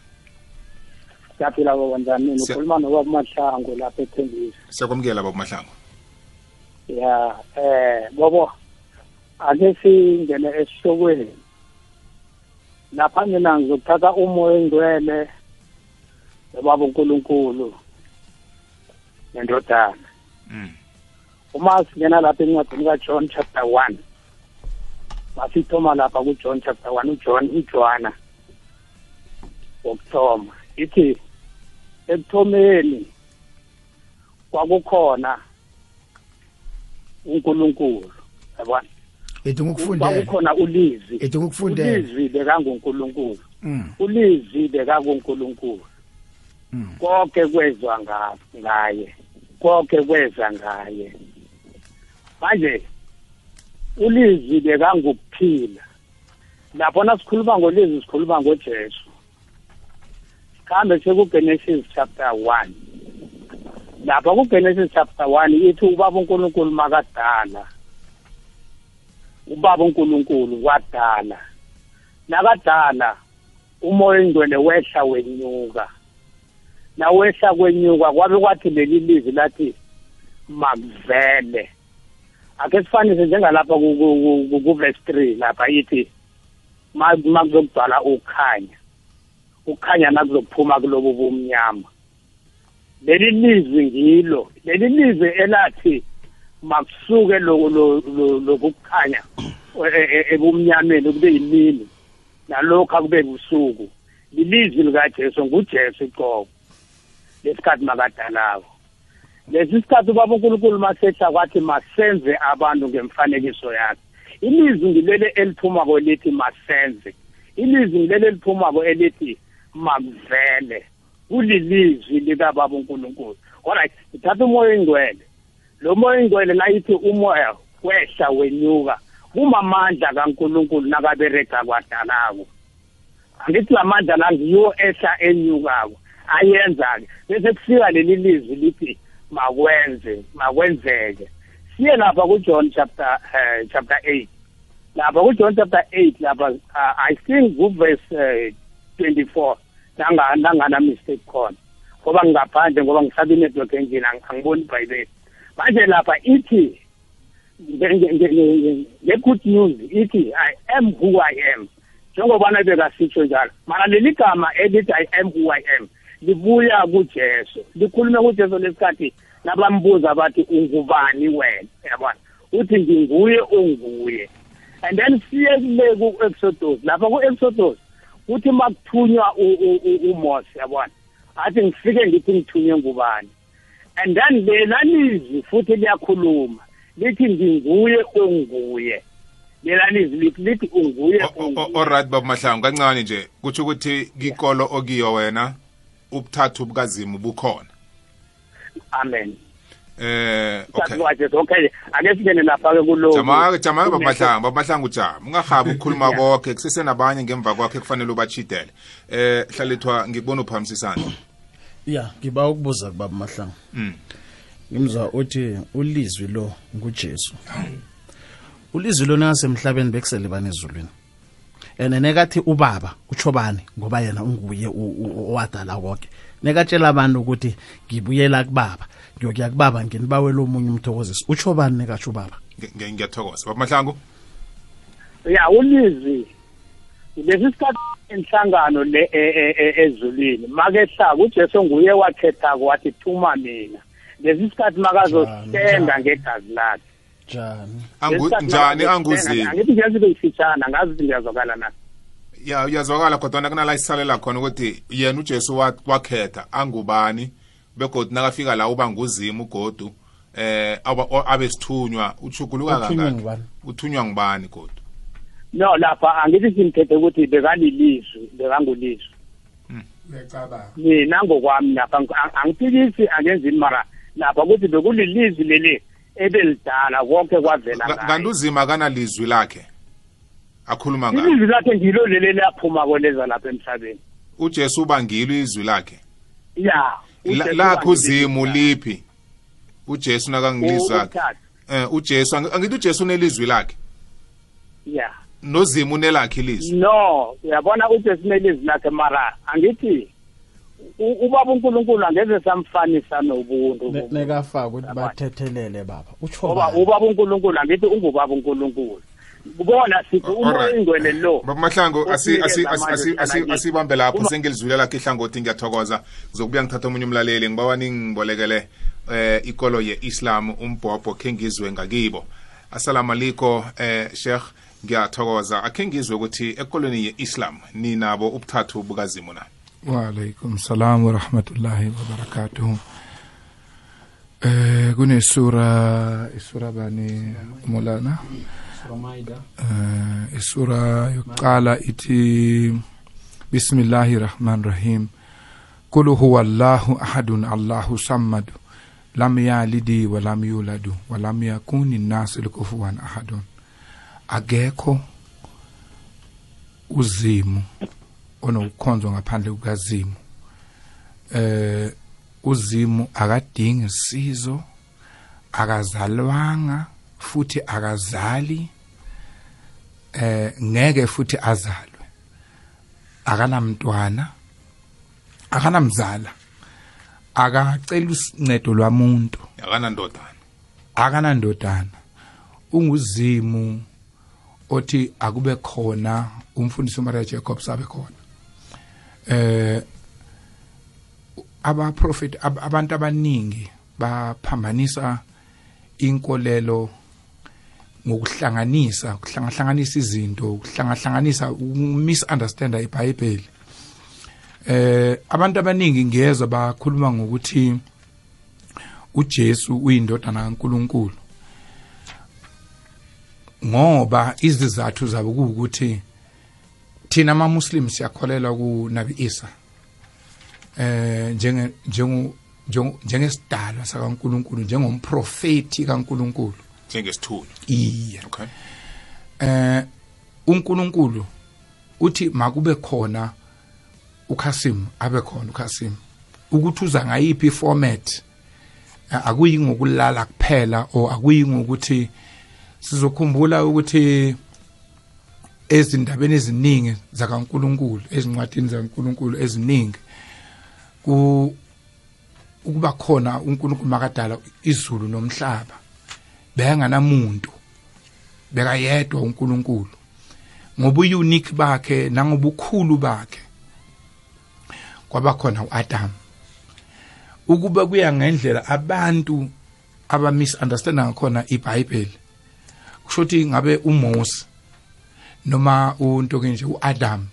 siyaphila bobo njani? Siya- Ukhuluma nobaba Mahlangu lapha eThembisa. siyakwamukela baba mahlangu Ya, eh bobo ake singene esihlokweni. Lapha mina ngizothatha umoya engcwele nobaba uNkulunkulu nendodana. Mm. Uma singena lapha encwadini kaJohn chapter 1. Masithoma lapha kuJohn chapter 1 uJohn uJohana. Wokuthoma. Ithi ekuthomeni kwakukhona uNkulunkulu yabona? Ethi ngikufundele kwakukhona ulizwi. Ethi ngikufundele ulizwi bekanguNkulunkulu. Mm, ulizwi bekakuNkulunkulu mm. konke kwezwa nga- ngaye. Konke kweza ngaye. Manje ulizwi bekangukuphila. Lapho nasikhuluma ngolizwi sikhuluma ngojesu. Kambe sekugenesis chapter 1 lapha kugenesis chapter 1 ithi ubaba unkulunkulu makadala. Ubaba unkulunkulu kwadala nakadala umoya engcwele wehla wenyuka. Nawehla kwenyuka kwabe kwathi leli lizwi lathi makuvele. Ake sifanise njengalapha ku- ku- ku- ku-verse three lapha ithi ma- makuzokugcwala ukhanya. Ukhanya nakuzokuphuma kulobo bumnyama. Leli lizwi ngilo leli lizwi elathi makusuke lo- lo- lo- lokukhanya e- e- ebumnyameni kube yimini nalokhu akube busuku. Lilizwi likajesu ngujesu iqobo lesikhathi makadalako. Lesi sikhathi ubaba unkulunkulu masehla kwathi masenze abantu ngemfanekiso yakhe. Ilizwi ngilele eliphumako elithi masenze. Ilizwi ngilele eliphumako elithi makuvele kulilizwi likababa unkulunkulu. Alright ngithatha umoya engcwele lo moya engcwele nayithi umoya wehla wenyuka kumamandla kankulunkulu nakaberega kwadalako. Angithi la mandla la ngiwo ehla enyukako. Ayenza-ke bese kufika leli lizwi lithi makwenze makwenzeke. Siye lapha kujohn chapter uh, chapter 8 lapha kujohn chapter 8 lapha uh, i think kuverse uh, 24 nanga nangana mistake khona. Ngoba ngingaphandle ngoba ngihlaba inetwork engine ang- angiboni ibhayibheli manje lapha ithi nge- nge- nge- nge- nge-good news ithi i am who i am. Njengobana bekasitsho njalo mara leli gama elithi i am who i am libuya kujesu. Likhulume kujesu lesikhathi nabambuza bathi ungubani wena? Yabona? Uthi nginguye onguye. And then siye kule ku-exodus. Lapha ku-exodus kuthi makuthunywa umose yabona? Athi ngifike ngithi ngithunywe ngubani? And then lela lizwi futhi liyakhuluma. Lithi nginguye onguye. Lela lizwi lithi unguye O- o- o- unguye alright baba mahlangu. Kancane nje kutsho ukuthi kikolo okuyo wena ubuthathu bukazimu bukhona. Amen. Eh okay. Okay. Ake singene lapha-ke kulo jamake jamake baba mahlangu baba mahlangu jama. Ungahabi ukukhuluma konke kusesenabanye ngemva kwakhe kufanele ubachidele eh hlalithwa ngikubona uphamisisana ya ngiba ukubuza kubaba mahlanga Mm. ngimzwa uthi ulizwi lo ngujesu. Ulizwi lo nangasemhlabeni bekusele bani ezulwini and nekathi ubaba utsho bani ngoba yena unguye owadala konke nekatshela abantu ukuthi ngibuyela kubaba. Ngiyokuya kubaba nginibawela omunye umthokozisi. Utsho bani nekatsho ubaba? Ngiyathokoza. Baba mahlangu? Ya ulizwi lesi sikhathi inhlangano le e- e- e- ezulwini makehlaka ujesu nguye wakhetha-ko wathi thuma mina. Lesi sikhathi makazositenda ngegazi lakhe. Njani? Njani? anguzini angithi ngiyazi kuyifitshana ngazi ukuthi ngiyazwakala na? Ya uyazwakala kodwa kunala isisalela khona ukuthi yena ujesu wa- wakhetha. Angubani? Begodwa nakafika la uba nguzimu ugodu eh abe sithunywa uchuguluka ngubani? uthunywa ngubani godu? No lapha angithi simthethe ukuthi bekalilizwi bekangulizwi. Mina ngokwami lapha ang- ang- angiphikisi angenzini mara lapha ukuthi bekulilizwi leli ebelidala konke kwavela kanti uzima kanalizwi lakhe? Akhuluma ngalo? Ilizwi lakhe ngilo leli laphuma koleza lapha emhlabeni. Ujesu uba ngilo izwi lakhe? Ya. Lakho uzimu liphi? Ujesu lakhe Ukuthatha. eh ujesu angi- angithi ujesu unelizwi lakhe? Ya. Nozimu unelakhe ilizwi? No uyabona ujesu unelizwi lakhe mara angithi ubaba unkulunkulu angeze samfanisa nobuntu. Ne- nekafaka ukuthi bathethelele baba. Utsho ubaba unkulunkulu angithi ungubaba unkulunkulu. Kubona sithi umoya Alright. ingcwele lo. Baba mahlangu asi- asi- Usinikeza asi- amandla asi- asi- uhlala asibambe lapho. Uma- sengilizwile lakho ihlangothi ngiyathokoza. Ngizokubuya ngithatha omunye umlaleli. Ngibawa ningibolekele eh ikolo ye-islam umbhobho khe ngizwe ngakibo. Assalamu aliko eh sheikh. Ngiyathokoza. Akhe ngizwe ukuthi ekolweni ye-islam ninabo ubuthathu bukazimu na Waalaikum salam wa rahmatullahi wa barakatuh. Eh kunesura isura bani Maulana? Eh isura yokuqala ithi Bismillahir Rahmanir Rahim. Qul huwallahu ahadun Allahu samad. Lam yalidi wa lam yuladu wa lam yakuni nasil kufuwan ahadun. Akekho uzimu onokukhonzwa ngaphandle kukazimu eh uzimu akadingi isizo akazalwanga futhi akazali eh ngeke futhi azalwe. Akanamntwana akanamzala akacela usicedo lwamuntu. Akanandodana. Akanandodana. Unguzimu othi akube khona umfundisi uMaria Jacobs abe khona. Eh abaprofeti ab- abantu abaningi baphambanisa inkolelo ngokuhlanganisa ukuhlangahlanganisa izinto ukuhlangahlanganisa misunderstanda iBhayibheli. Eh abantu abaningi ngiyezwa bakhuluma ngokuthi uJesu uyindodana kaNkuluNkulu. Ngoba izizathu zabo kuwukuthi thina ama Muslims siyakholelwa ku Nabi Isa. Eh njenge njengo- njengesidalwa sakaNkuluNkulu njengomprofeti kaNkuluNkulu. Njengesithunywa iye. Okay. Eh uNkulunkulu uthi makube khona uKhasim abe khona uKhasim ukuthi uza ngayiphi format eh, akuyi ngokulala kuphela o akuyi ngokuthi sizokhumbula ukuthi ezindabeni eziningi zakaNkuluNkulu ezincwadini zakaNkuluNkulu eziningi ku ukuba khona uNkulunkulu makadala izulu nomhlaba. Bekanganamuntu bekayedwa uNkulunkulu. Ngoba unique bakhe nangobukhulu bakhe. Kwaba khona uAdam. Ukuba kuya ngendlela abantu aba misunderstand ngakhona iBhayibheli kusho ukuthi ngabe uMose noma unto nje uAdam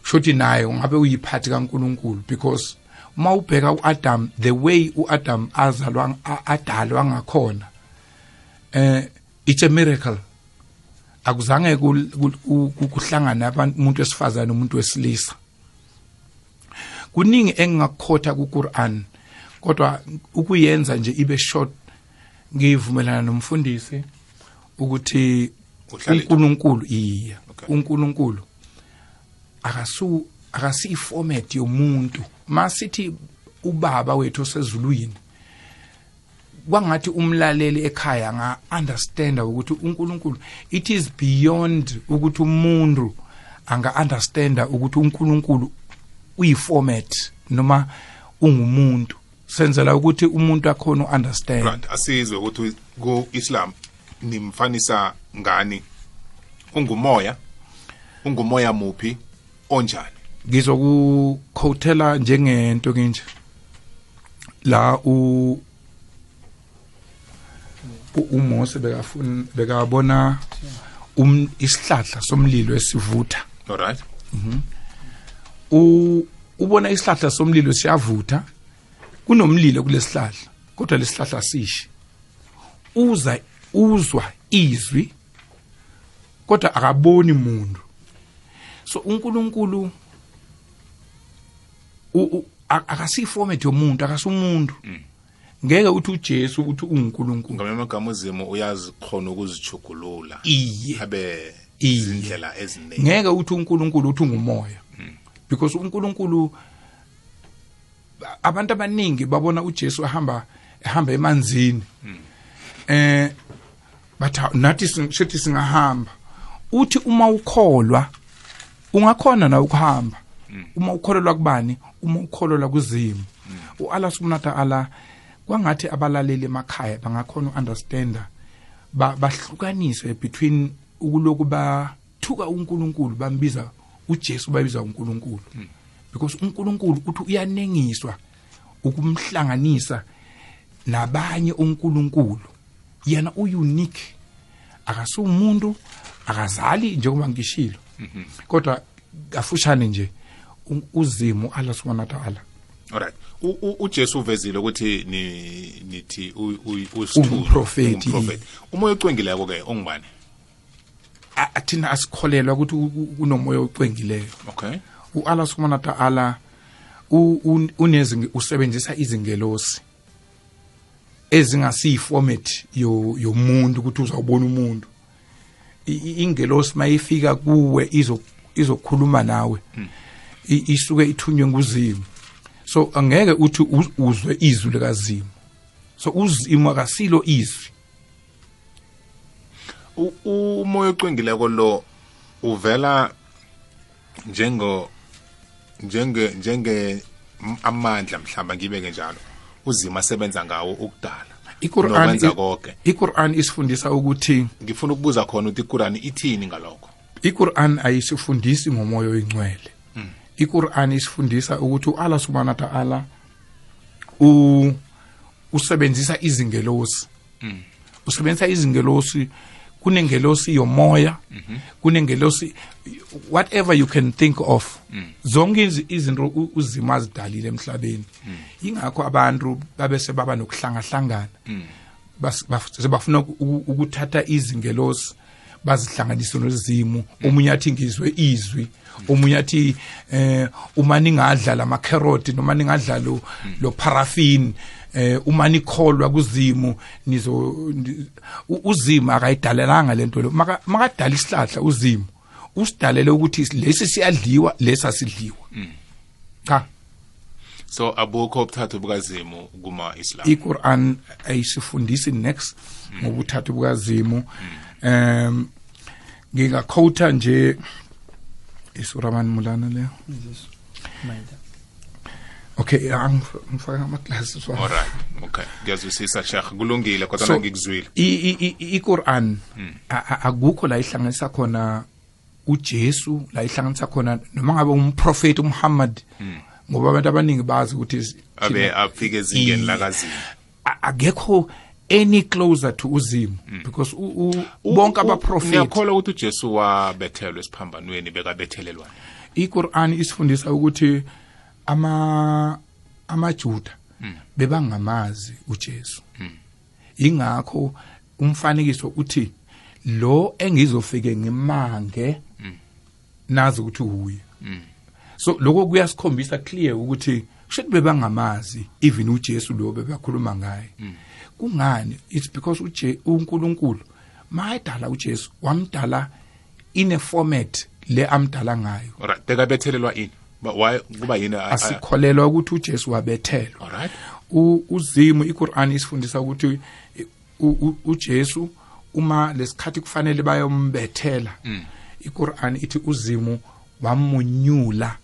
kusho ukuthi naye ngabe uyiphathi kaNkuluNkulu because uma ubheka uAdam the way uAdam azalwa adalwa ngakhona eh it's a miracle. Akuzange kul- kul- ku- ku- kuhlangane abantu umuntu wesifazane nomuntu wesilisa. Kuningi engingakukhotha kuQuran kodwa ukuyenza nje ibe short ngivumelana nomfundisi ukuthi uNkulunkulu iya uNkulunkulu akasu akasiyiformat yomuntu. Masithi ubaba wethu osezulwini kwangathi umlaleli ekhaya nga understanda ukuthi uNkulunkulu it is beyond ukuthi umuntu anga understanda ukuthi uNkulunkulu uyiformat noma ungumuntu. Senzela ukuthi umuntu akhona uunderstand. Right asizwe ukuthi ku-islam nimfanisa ngani? Ungumoya ungumoya muphi onjani? Ngizokukhothela njengento kinje. La u- uMose bekafuna bekabona um isihlahla somlilo esivutha alright u ubona isihlahla somlilo siyavutha kunomlilo kulesihlahla kodwa lesihlahla sishi uza uzwa izwi kodwa akaboni muntu. So uNkulunkulu akasiformat yomuntu akasumuntu ngeke uthi uJesu uthi unguNkulunkulu. Ngamanye amagama uzimu uyazi khona ukuzijugulula. Iye. Abe izindlela eziningi. Ngeke uthi uNkulunkulu uthi ungumoya. Because uNkulunkulu abantu abaningi babona uJesu ehamba ehamba emanzini. Eh bathi nathi sithi singahamba. Uthi uma ukholwa ungakhona na ukuhamba? Uma ukholelwa kubani? Uma ukholelwa kuzimu uAllah subhanahu wa ta'ala kwangathi abalaleli emakhaya bangakhona uunderstanda ba- bahlukanise between ukuloku bathuka uNkulunkulu bambiza uJesu bayibiza uNkulunkulu. Because uNkulunkulu uthi uyanengiswa ukumhlanganisa nabanye uNkulunkulu. Yena uunique. Akasumuntu akazali njengoba ngishilo. Kodwa kafushane nje u- uzimu Allah subhanahu wa ta'ala alright. Ujesu uvezile ukuthi ni- nithi u- u- usithuli, Ungumprofethi. ungumprofethi. umoya ocwengileko ke ongubani athina asikholelwa ukuthi u- u- unomoya ocwengileyo okay. uAllah subhanahu wa ta'ala u- un- unezinge usebenzisa izingelosi ezingasiyiformat yo yomuntu ukuthi uzawubona umuntu. Ingelosi mayifika kuwe izo izokhuluma nawe. I- isuke ithunywe nguzimu. So angeke uthi uz- uzwe izwi likazimu. So uzimu akasilo izwi. U- umoya ocwengileko lo uvela njengo njenge njenge m- amandla mhlamba ngibeke njalo. Uzima asebenza ngawo ukudala iQuran nokwenza konke. iQuran isifundisa ukuthi ngifuna ukubuza khona ukuthi iqurani ithini ngalokho? iQuran ayisifundisi ngomoya oyingcwele. iQuran isifundisa ukuthi uAllah subhanahu wa ta'ala u usebenzisa izingelosi. Usebenzisa izingelosi kunengelosi yomoya kunengelosi whatever you can think of. Zonke izi- izinto uzima azidalile emhlabeni. Ingakho abantu babese baba nokuhlangahlangana baf- sebafuna uku- ukuthatha izingelosi bazihlanganise nozimu omunye athi ngizwe izwi. Omunye athi eh uma ningadla lamakheroti noma ningadla lo lo paraffin eh uma nikholwa kuzimu nizo uzima akayidalelanga lento lo Maka- makadala isihlahla uzimu usidalele ukuthi lesi siyadliwa lesi asidliwa. Cha. So abukho ubuthathu bukazimu kuma-islam iQuran ayisifundisi next ngobuthathu bukazimu. Em ngingakhotha nje isura mani mulana leyo okay angif- ngifaka ama-glasses wami. alright okay. Ngiyazwisisa shekh kulungile kodwa So, ngikuzwile. i- i- i- iQuran a- a- akukho la ihlanganisa khona uJesu la ihlanganisa khona noma ngabe umprofeti uMuhammad. Ngoba abantu abaningi bazi ukuthi is- abe thina- afike ezingeni I- lakazimu a- akekho any closer to uzimu because u- u- bonke abaprofeti ngiyakholwa ukuthi ujesu wabethelwa esiphambanweni bekabethelelwani iQuran isifundisa ukuthi ama amaJuda bebangamazi uJesu. Ingakho umfanekiso uthi lo engizofike ngimange nazi ukuthi uhuye. So lokho kuyasikhombisa clear ukuthi kushuthi bebangamazi even uJesu lo bebakhuluma ngaye. Kungani? It's because uje uNkulunkulu. Mayidala uJesu wamdala in a format le amdala ngayo. Alright bekabethelelwa ini? Ba- why kuba yini? Asikholelwa ukuthi uJesu wabethelwa. Alright U- uzimu iQur'an isifundisa ukuthi uJesu uma lesikhathi kufanele bayombethela iQur'an ithi uzimu wamunyula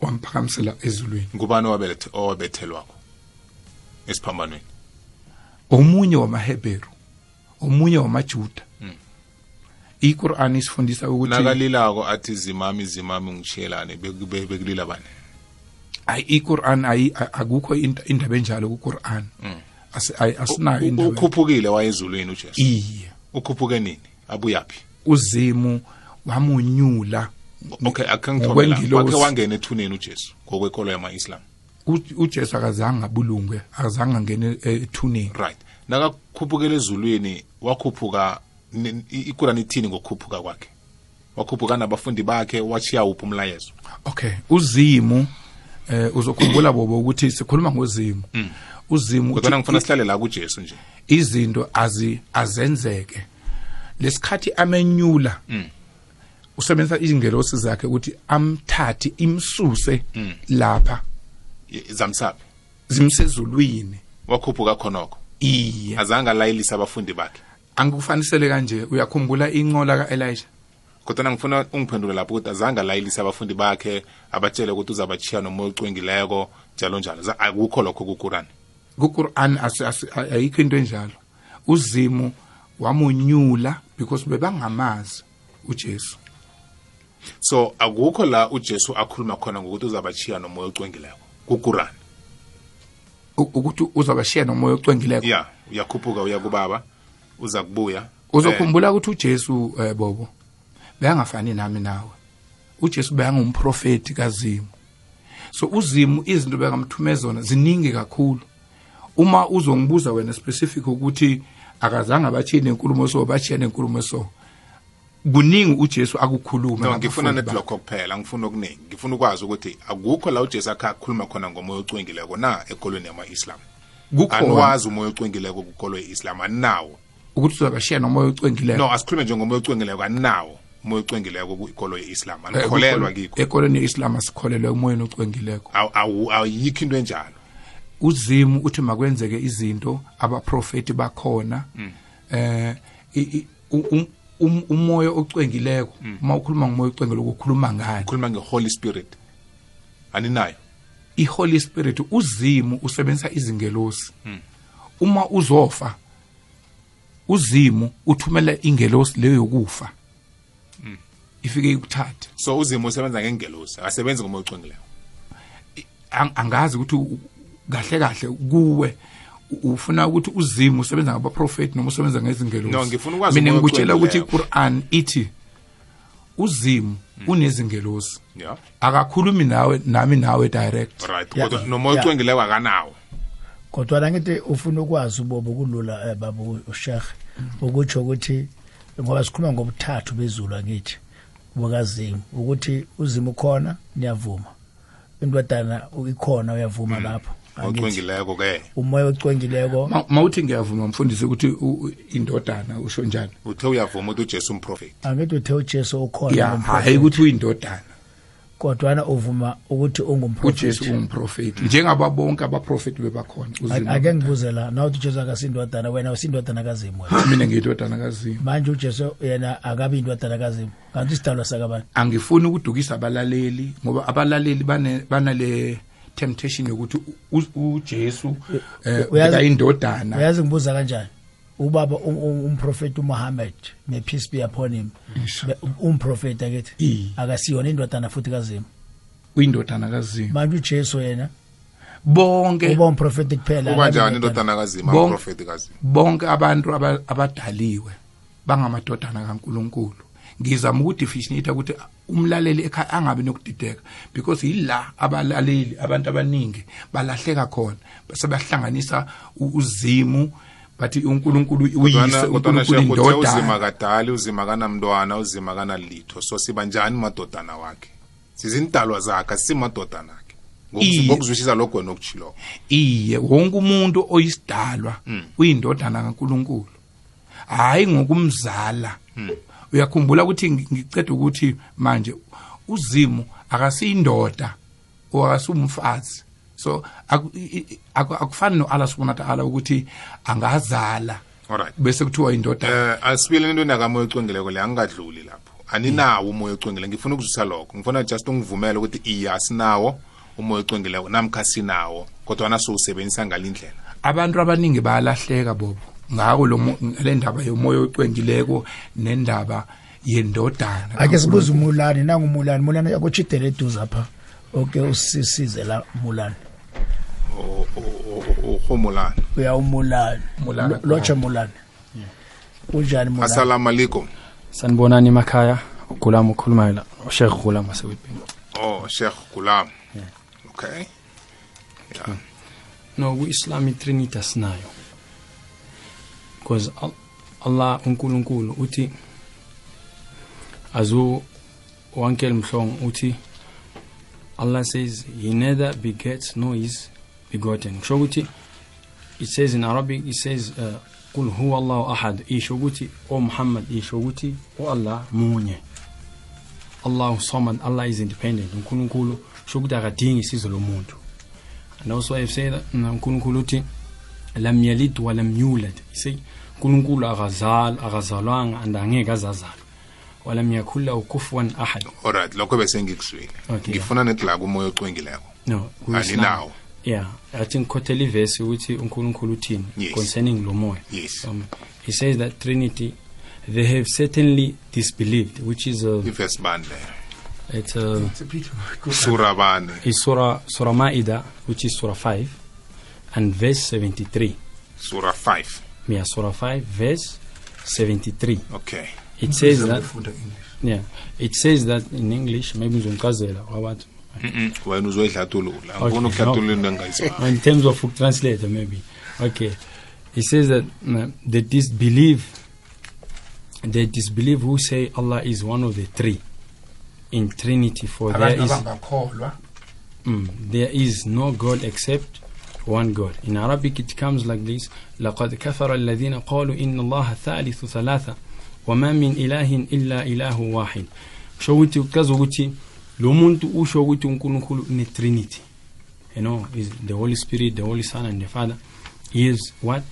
wamphakamisela ezulwini. Ngubani owabethelwako esiphambanweni omunye wamaHebheru omunye wamaJuda. iQur'an isifundisa ukuthi nakalilako athi zimami zimami ngishiyelane beku- be- bekulila bani? Ayi iQur'an ayi a- akukho into- indaba enjalo kuQur'an. Asi- ayi- asinayo U- indaba. ukhuphukile wayezulwini ujesu? Iye. Ukhuphuke nini? Abuyaphi? Uzimu wamunyula okay akhe ngithomela Ngokwengilosi. wakhe wangena ethuneni ujesu ngokwekolo yama-islam. U- uJesu akazange abulungwe akazange angene ethuneni. Right. Nakakhuphukela ezulwini wakhuphuka ikurani ithini ngokukhuphuka kwakhe? Wakhuphuka nabafundi bakhe wachiya uphi umlayezo? Okay uzimu eh uzokhumbula bobo ukuthi sikhuluma ngozimu. Uzimu kodwana uthi ngifuna sihlale la kujesu nje. izinto azi azenzeke. Lesikhathi amenyula usebenzisa izingelosi zakhe ukuthi amthathe imsuse lapha. I- zamsabi zimsezulwini. Wakhuphuka khonokho. Iye. Azange alayelise abafundi bakhe. Angikufanisele kanje uyakhumbula inqola kaElisha kodwana ngifuna ungiphendule lapho ukuthi azange alayelise abafundi bakhe abatshele ukuthi uzabachiya nomoya ocwengileko njalo njalo. Za- akukho lokho kukurani kuQur'an asi- asi- ayikho into enjalo. Uzimu wamunyula because bebangamazi uJesu. So akukho la ujesu akhuluma khona ngokuthi uzabachiya nomoya ocwengileko kukurani U- ukuthi uzabashiya nomoya ocwengileko. Ya uyakhuphuka uya kubaba uza kubuya uzokhumbula ukuthi uJesu eh, bobo beyangafani nami nawe. uJesu beyangumprofeti kazimu. So uzimu izinto bekamthumeza zona ziningi kakhulu. Uma uzongibuza wena specific ukuthi akazange abachiye nenkulumo so bachiya nenkulumo so kuningi uJesu akukhuluma no ngifuna nabafundi lokho kuphela ngifuna okuningi. Ngifuna ukwazi ukuthi akukho la ujesu akhe akhuluma khona ngomoya ocwengileko na ekolweni yama-islam? Aniwazi umoya ocwengileko kukolo ye-islam aninawo ukuthi uzabashiya nomoya ocwengileko. No asikhulume nje ngomoya ocwengileko. Aninawo umoya ocwengileko kukolo ye-islam Eh, anikholelwa kikho. ekolweni ye-islam asikholelwe umoyeni ocwengileko. Ayikho into enjalo. Uzimu uthi makwenzeke izinto abaprofeti bakhona. Um- umoya ocwengileko uma ukhuluma ngomoya ocwengileko ukhuluma ngani? Khuluma nge-holy spirit. Aninayo. Iholy spirit uzimu usebenzisa izingelosi. Uma uzofa uzimu uthumela ingelosi leyo yokufa. Ifike ikuthathe. So uzimo usebenza ngengelosi akasebenzi ngomoya ocwengileko. Ang- angazi ukuthi kahle kahle kuwe. Ufuna ukuthi uzimu usebenza ngabaprofeti noma usebenza ngezingelosi. Mina ngikutshela ukuthi ocwengileyo. iQur'an ithi uzimu unezingelosi. Ya. Akakhulumi nawe nami nawe direct. Ya. ocwengileko akanawo. Kodwa ngithi ufuna ukwazi ubobo kulula eh, babu ushekhe ukutsho ukuthi ngoba sikhuluma ngobuthathu bezulu angithi bukazimu ukuthi uzimo ukhona niyavuma. Indodana ikhona uyavuma lapho. angithi ocwengileko ke. umoya ocwengileko. Ma- mawuthi ngiyavuma mfundisi ukuthi u- u- indodana usho njani? Uthe uyavuma ukuthi ujesu umprofeti angithi uthe ujesu ukhona ya ungumprofeti. hayi ukuthi uyindodana. Kodwana uvuma ukuthi ujesu ungumprofeti ungumprofeti njengaba bonke abaprofeti bebakhona uzimu ake ngibuze la nawuthi ujesu akasindodana wena usindodana kazimu wena? Mina ngiyindodana kazimu. Manje ujesu yena akabi indodana kazimu. Kanti isidalwa sakabani? Angifuni ukudukisa abalaleli ngoba abalaleli bane- banale temptation yokuthi u- u- uJesu eh Uyazi- uyindodana uyazi ngibuza kanjani? Ubaba um- um- umprofeti uMuhammad may peace be upon him. Be- umprofeti akithi Iye. akasiyona indodana futhi kazimu. Uyindodana kazimu. Manje uJesu yena bonke uba umprofeti kuphela uba akabi njani indodana. indodana kazima Bonke- umprofeti kazima bonke abantu aba- abadaliwe bangamadodana kaNkuluNkulu. Ngizama ukudefiniate ukuthi umlaleli ekhaya angabi nokudideka because yila abalaleli abantu abaningi balahleka khona sebahlanganisa uzimu bathi unkulunkulu uyise unkulunkulu uthe uzima kadali uzima kanamntwana uzima kanalitho so siba njani madodana wakhe? Sizindalwa zakhe asimadodana akhe. Ngokuzwisisa lokho wena okuchiloko iye wonke umuntu oyisidalwa uyindodana kaNkuluNkulu. Hayi ngokumzala. Uyakhumbula ukuthi ngi- ngiceda ukuthi manje uzimo akasiyindoda okasumfazi so aku- i- i- aku- akufani no-Allah subhanahu wa ta'ala ukuthi angazala alright. bese kuthiwa indoda eh asibile into nakamoya ocwengileko le angingadluli lapho. Aninawo umoya ocwengile ngifuna ukuzwisa lokho. Ngifuna just ungivumele ukuthi iya asinawo umoya ocwengileko namkha sinawo kodwana siwusebenzisa ngalindlela. Abantu abaningi bayalahleka bobo. Ngako lo le ndaba yomoya ocwengileko nendaba yendodana. Ake sibuze umulani nangumulani mulani akutshidele eduze apha oke usisize la mulani urhumulana uya umulani. Mulani. Lo- lotsha mulani unjani mulani? Assalamu alaikum. Sanibonani emakhaya. Ugulam ukhulumayo la ushekh gulam wasewitbini oh sheikh gulam. Okay. No ku-islam itrinity asinayo because allah unkulunkulu uthi azu wankel mhlong uthi allah says he neither begets nor is begotten kusho ukuthi it says in arabic it says uh, huwa allahu ahad. Isho ukuthi o muhammad isho ukuthi o allah munye. Allahu samad allah is independent unkulunkulu. Sho ukuthi akadingi isizo lomuntu. And also I've said that unkulunkulu uthi lam yalid wa lam yulad. Say unkulunkulu akazala akazalwanga and angeke azazalwa walam yakul lahu kufuwan ahad. Alright lokho bese ngikuzwile Okay. ngifuna yeah. la umoya ocwengileko. No Aninawo. yeah i think khothela ivesi ukuthi unkulunkulu uthini Yes. concerning lo moya. Yes. Um, he says that trinity they have certainly disbelieved which is a, ivesi bani le it's uh, sura bani is surah surah maida which is surah 5 and verse 73 sura 5 yeah surah 5 verse 73 okay. It says that yeah. It says that in english maybe ngizomchazela wabathi Mhm. wena uzoyihlathulula Okay, ngifuna no. ukuhlathulula into engayizwa in terms of translator maybe. Okay. He says that uh, they disbelieve they disbelieve who say allah is one of the three in trinity for there abantu is abangakholwa. Mm, there is no God except one God. In Arabic it comes like this لقد كفر الذين قالوا إن الله ثالث ثلاثة وما من إله إلا إله واحد sho ukuthi uchaza ukuthi lo muntu usho ukuthi unkulunkulu une trinity you know is the holy spirit the holy son and the father he is what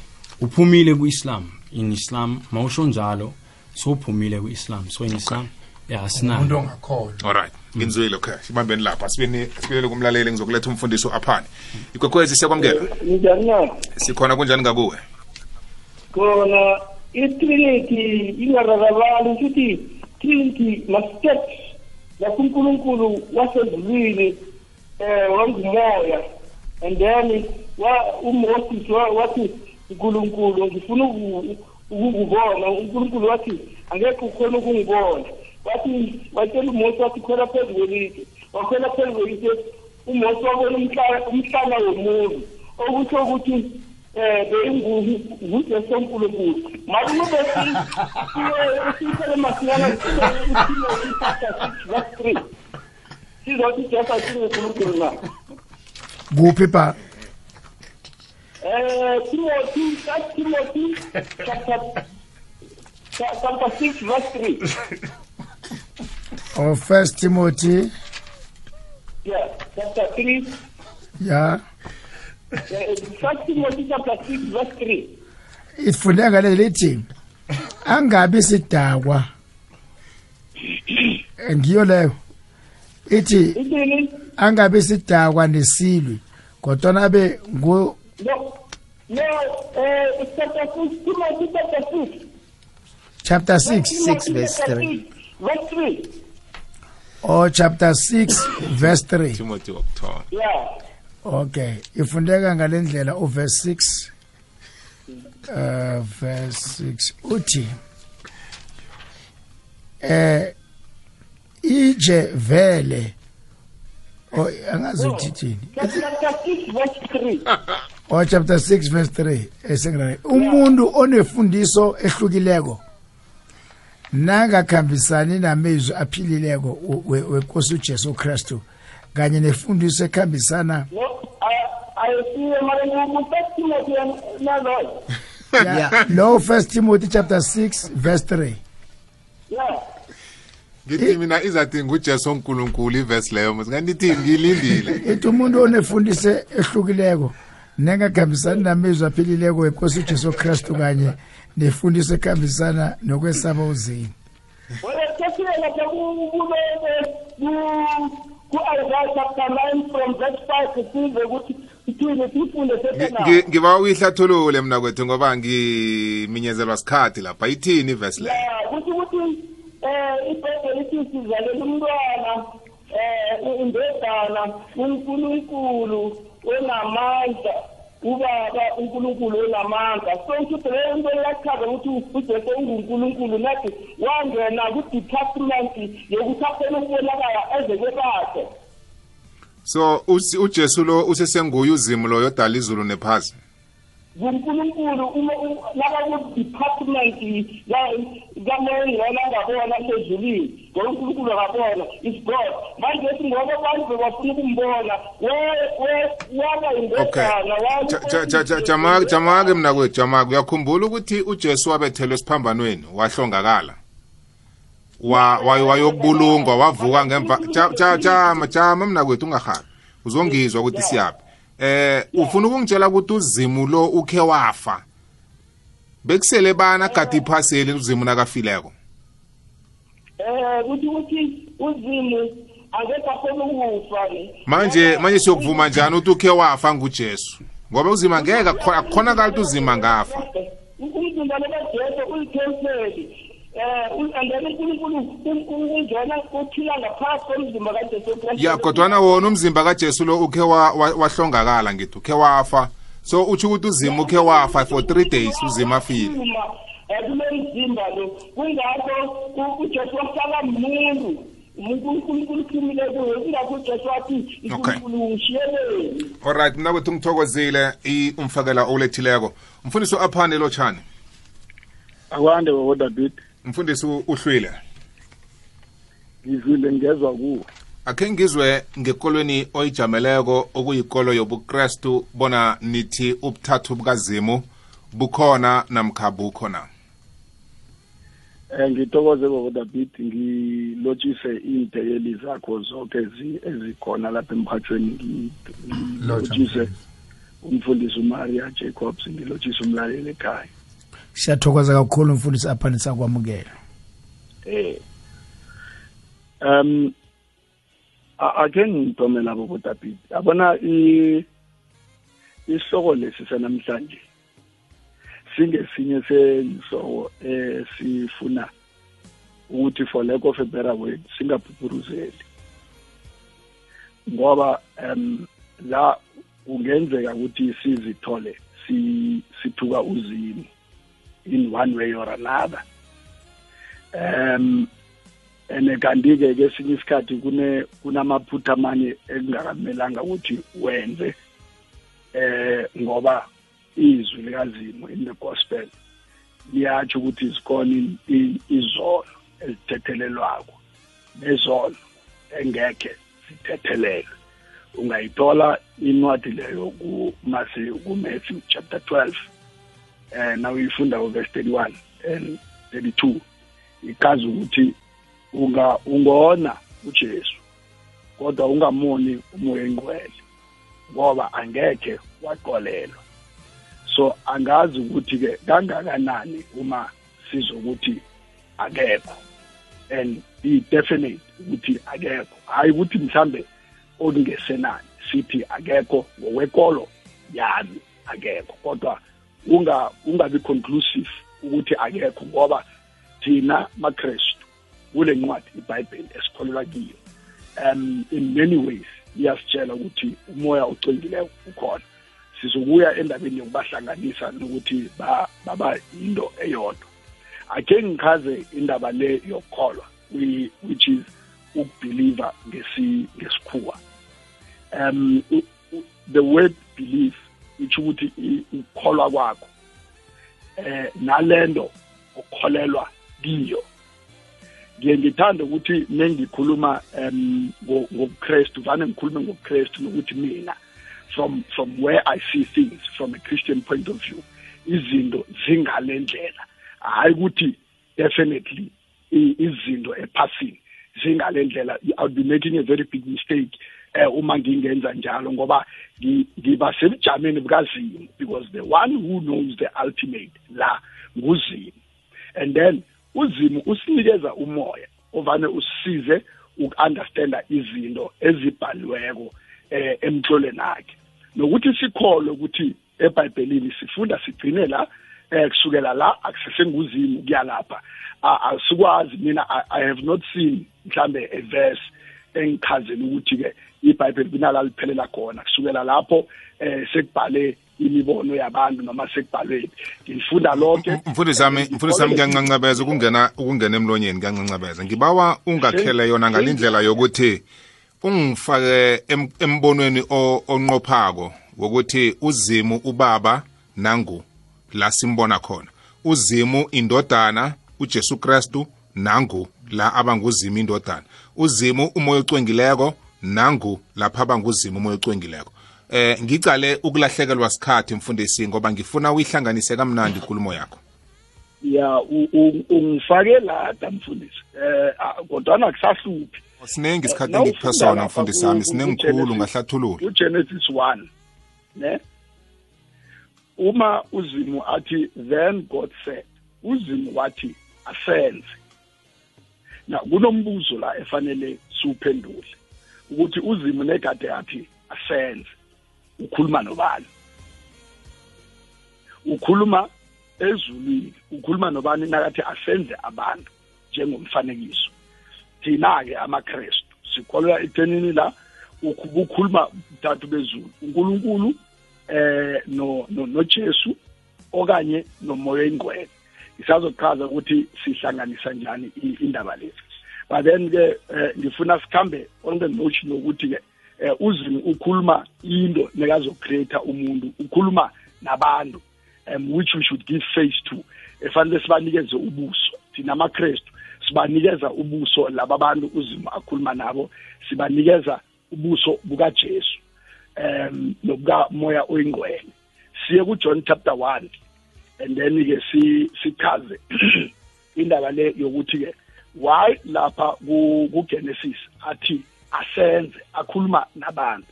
uphumile ku-islam in islam mawusho njalo so uphumile ku-islam so in islam yeah umuntu ongakholwa alright ngizwile okay. Sibambeni lapha. Sibini sibelele kumlaleli ngizokuletha umfundiso aphane. Ikwekwezi siyakwamukela? Njani na? Sikhona kunjani ngakuwe? Khona itrinity ingararabali ukuthi trinity ma-steps lakunkulunkulu wasezulwini um wangumoya. And then wa- umoses wathi unkulunkulu ngifuna uku- ukukubona unkulunkulu wathi angekho ukhona ukungibona wathi watshela umosi wathi khwela phezu kwelitshe wakhwela phezu kwelitshe umosi wabona umhla- umhlana womuntu okusho ukuthi eh beyingujesu unkulunkulu mari ube sisele masinyana utimothy chapter six verse three sizothi jesu asingunkulunkulu na kuphi pa Eh, Timothy, First Timothy, chapter, cha- chapter six, verse three. Or first timothy Yeah, chapter three. ya Uh, First Timothy, chapter six, verse three. ifundeka ngale lithi angabi sidakwa Eh, ngiyo leyo ithi Ithini? angabi sidakwa nesilwi kodwa abe ngu No, no. Uh, chapter six, Timothy, chapter six. chapter 6 6 verse chapter 3. six, verse three. Or chapter 6 verse 3 timothy wokuthoma Yeah. okay. Ifundeka ngalendlela uverse 6 uh verse 6 uthi eh ije vele. Oh angazi uthithini Chapter six, verse three. o chapter 6 verse 3 esengilale umuntu onefundiso ehlukileko nangakhambisani namezwi aphilileko we- wenkosi ujesu kristu kanye nefundiso ekhambisana. No ayisiye mara ngufirst timothy naloyo ya- lo first timothy chapter 6 verse 3 ya. Ngithi mina izathi ngujesu onkulunkulu ivesi leyo msinganithi ngilindile. Ithi umuntu onefundiso ehlukileko nengakhambisani namezwi aphilileko wenkosi ujesu kristu kanye nefundiso ekhambisana nokwesaba uzini. Wena kesiye lapha ku-isaiah chapter 9 from verse 5 size ukuthi ithini sifunde ngiba uyihlathulule mna kwethu ngoba ngiminyezelwa sikhathi lapha. Ithini ivesi leyo kuthi ukuthi um ibhayibheli ithi sizalela umntwana um indodana unkulunkulu onamandla. Ubaba unkulunkulu onamandla so leyo into iyachaza ukuthi ujesu ungunkulunkulu nathi wangena kwi-department yokuthi akhona ukubonakala eze kwebakhe so ujesu lo usesenguye uzimo lo yodala izulu nephasi? Ngunkulunkulu uma u- laba ku-department kamoyingena angabona sezulwini ngoba unkulunkulu akabona is god manje ethi ngoba abantu bebafuna ukumbona we- we- waba okay. indodana Ja- ja- ja- ja- jama- jama-ke mna kwethu jama-ke. Uyakhumbula ukuthi ujesu wabethelwe esiphambanweni wahlongakala. Wa wa- wayokubulungwa wavuka ngemva Ja- ja- jama jama mna kwethu ungahabi uzongizwa ukuthi siyaphi. Eh ufuna ukungitshela ukuthi uzimu lo ukhe wafa? Bekusele bana gadi iphaseli uzimu nakafileko. Um kuthi ukuthi uzimu akhona ukufa manje manje siyokuvuma njani ukuthi ukhe wafa ngujesu? Ngoba uzima angeke akho- akukhonakala ukuthi uzima ngafa umzimba lekajesu uyikhenseli um and then unkulunkulu ungena uphila ngaphasi komzimba kajesu ya kodwana wona umzimba kajesu lo ukhe wa- wa- wahlongakala ngithi ukhe wafa. So utsho ukuthi uzima ukhe wafa for three days uzima afile. Uma kulo mzimba lo. Kungakho ujesu wahlala muntu ngishiyeleni alright mna kwethu ngithokozile i- umfakela olethileko. Mfundisi u-aphane lotshani. Akwande babodabit mfundisi uhlwile? Ngizwile ngezwa kuwo akhe ngizwe ngekolweni oyijameleko okuyikolo yobukrestu bona nithi ubuthathu bukazimu bukhona namkha bukho na? Um ngithokoze babodabit ngilotshise iintekeli zakho zonke ezi- ezikhona lapha emhathweni Ngi- ngilotshise umfundisi umaria jacobs ngilotshise umlaleli ekhaya. Siyathokoza kakhulu mfundisi aphani sakwamukela. Eh. Um ake ngidome labo bodabit yabona isihloko lesi sanamhlanje singesinye senhloko esifuna ukuthi for lack of a better word singaphupuruzeli ngoba um la kungenzeka ukuthi sizithole si- sithuka uzimo. In one way or another. Um ene kanti-ke kesinye isikhathi kune kunamaphutha amanye ekungakamelanga ukuthi wenze eh ngoba izwi likazimo in the gospel liyatsho ukuthi zikhona izono ezithethelelwako nezono engekhe zithethelelwe. Ungayithola incwadi leyo kuMatthew chapter 12 eh nawuyifunda verse 31 and 32 ichaza ukuthi unga ungona uJesu kodwa ungamoni umoya engcwele ngoba angekhe waqolelwa. So angazi ukuthi ke kangakanani uma sizokuthi akekho and be definite ukuthi akekho. Hayi ukuthi mhlambe okungesenani sithi akekho ngokwekolo yami akekho kodwa unga ungabi conclusive ukuthi akekho ngoba thina makrestu kule ncwadi ibhayibheli esikholelwa kiyo. Um in many ways iyasitshela ukuthi umoya ocingileyo ukhona. Sizokuya endabeni yokubahlanganisa nokuthi ba- baba yinto eyodwa. Akhe ngichaze indaba le yokukholwa whi- which is ukubeliever ngesi ngesikhuwa. Um u- u- the word belief which ukuthi ukukholwa kwakho eh nalendo ukholelwa kiyo. Ngiye ngithanda ukuthi nengikhuluma um ngobuKristu vane ngikhulume ngobuKristu nokuthi mina from from where I see things from a Christian point of view izinto zingalendlela hayi ukuthi definitely izinto ephasini zingalendlela i would be making a very big mistake uma ngingenza njalo ngoba ngi- ngiba sebujameni bukazimu because the one who knows the ultimate la nguzimu and then uzimu usinikeza umoya ovane usisize ukunderstanda izinto ezibhaliweko eh emhlolweni akhe nokuthi sikholwe ukuthi eBhayibhelini sifunda sigcine la eh kusukela la akusesenguzimu kuyalapha asikwazi mina I, have not seen mhlambe a verse engichazela ukuthi ke iBhayibheli kunala liphelela khona kusukela lapho eh sekubhale imibono yabantu noma sekubhalwe ngifunda lonke mfundisi wami mfundisi wami kuyancancabeza ukungena ukungena emlonyeni kuyancancabeza ngibawa ungakhele yona ngalindlela yokuthi ungifake em- embonweni o- onqophako wokuthi uzimu ubaba nangu la simbona khona. Uzimu indodana uJesu Kristu nangu la abanguzimu indodana. Uzimu umoya ocwengileko nangu lapha abanguzimu umoya ocwengileko. Eh ngicale ukulahlekelwa sikhathi mfundisi ngoba ngifuna uyihlanganise kamnandi inkulumo yakho. Ya ungifake lada mfundisi. Eh ah, kodwa akusahluphi. Siningi isikhathi ufunda sona mfundisi ku- sinengikhulu ngahlathulula uGenesis 1 ne? Uma uzimu athi then God said uzimu wathi asenze. Na kunombuzo la efanele siwuphendule. Ukuthi uzimu negade athi asenze ukhuluma nobani? Ukhuluma ezulwini ukhuluma nobani nakathi asenze abantu njengomfanekiso? Thina-ke amakrestu sikholwa ekuthenini la ukhu- kukhuluma mthathu bezulu unkulunkulu eh no no- nojesu okanye nomoya ingcwele isazochaza ukuthi sihlanganisa njani indaba lezi. But then ke eh, ngifuna sikhambe on the notion yokuthi ke eh, uzimu ukhuluma into nekazocreate umuntu ukhuluma nabantu um, which we should give face to. Efanele sibanikeze ubuso thina amakrestu sibanikeza ubuso laba bantu uzimu akhuluma nabo sibanikeza ubuso bukajesu um nobukamoya oyingcwele. Siye kujohn chapter 1 and then ke si sichaze indaba le yokuthi ke why lapha ku ku Genesis athi asenze akhuluma nabantu.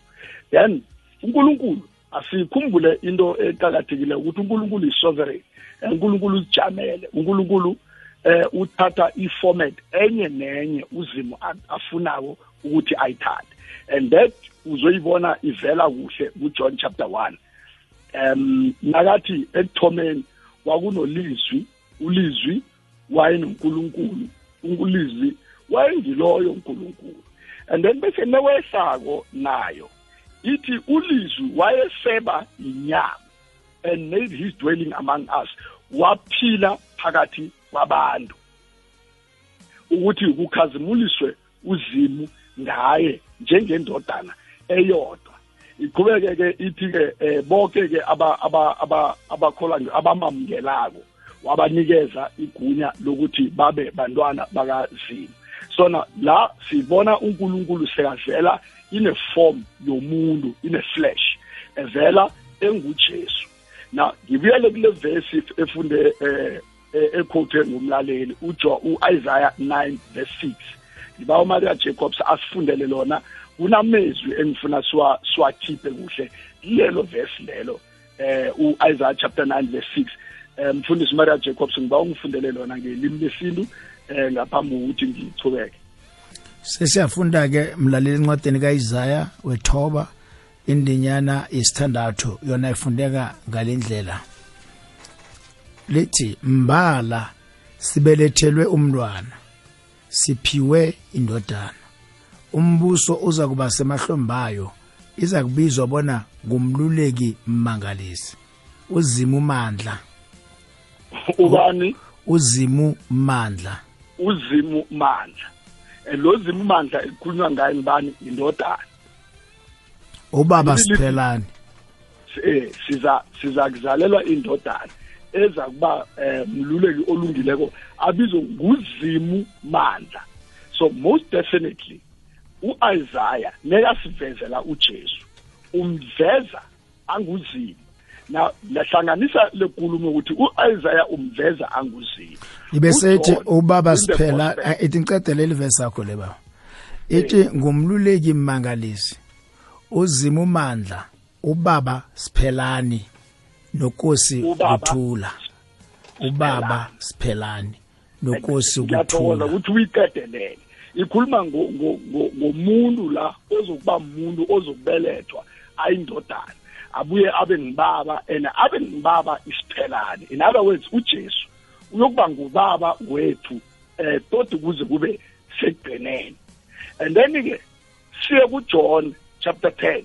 Then uNkulunkulu asikhumbule into eqhakathekile ukuthi uNkulunkulu is sovereign uNkulunkulu uzijamele uNkulunkulu eh uthatha iformat enye nenye uzimo a- afunako ukuthi ayithathe. And that uzoyibona ivela kuhle kuJohn chapter 1 um nakathi ekuthomeni kwakunolizwi ulizwi wayenunkulunkulu. Unkulunkulu wayengiloyo unkulunkulu. And then bese newehlako nayo ithi ulizwi wayeseba inyama and made his dwelling among us waphila phakathi kwabantu. Ukuthi kukhazimuliswe uzimu ngaye njengendodana eyodwa. Iqhubeke ke ithi ke eh, bonke ke aba aba aba abakholwa nje abamamkelako wabanikeza igunya lokuthi babe bantwana bakazimu. Sona la sibona uNkulunkulu sekavela ine form yomuntu ine flesh evela enguJesu. Na ngibuyele kule verse efunde eh equoted ngumlaleli uJo uIsaiah 9 verse 6 ngibawa uMaria Jacobs asifundele lona kunamezwi engifuna siwa siwakhiphe kuhle lelo verse lelo eh uIsaiah chapter 9 verse 6 eh mfundisi Maria Jacobs ngibawa ungifundele lona ngelimi lesintu eh ngaphambi kokuthi ngichubeke sesiyafunda ke mlaleli encwadini kaIsaya wethoba indinyana yesithandathu yona ifundeka ngalendlela lithi mbala sibelethelwe umntwana siphiwe indodana. Umbuso uza kuba semahlombayo iza kubizwa bona ngumluleki mangalisi uzimu mandla ubani? Uzimu mandla. Uzimu mandla. Eh, lo zimu mandla ekukhulunywa ngaye ngibani indodana. Ubaba siphelani. Eh siza siza kuzalelwa indodana eza kuba eh, mluleki olungileko abizwe nguzimu mandla. So most definitely uIsaiah nekasivezela uJesu umveza anguzimu. Na lahlanganisa lekulumo ukuthi uIsaiah umveza anguzimu ibesethi uJohn ubaba in the siphela gospel- eh, ithi ngicede leli verse yakho leba ithi ngumluleki mangalisi uzima umandla ubaba siphelani nokosi Ubaba kuthula ubaba siphelani nokosi ngiyathokoza kuthula ukuthi uyiqedelele ikhuluma ngo- ngo- ngo- ngomuntu la ozokuba umuntu ozokubelethwa ayindodana. Abuye abe ngibaba and abe ngibaba isiphelane. In other words ujesu uyokuba ngubaba wethu eh todi kuze kube sekugcineni. And then-ke siye kujohn chapter 10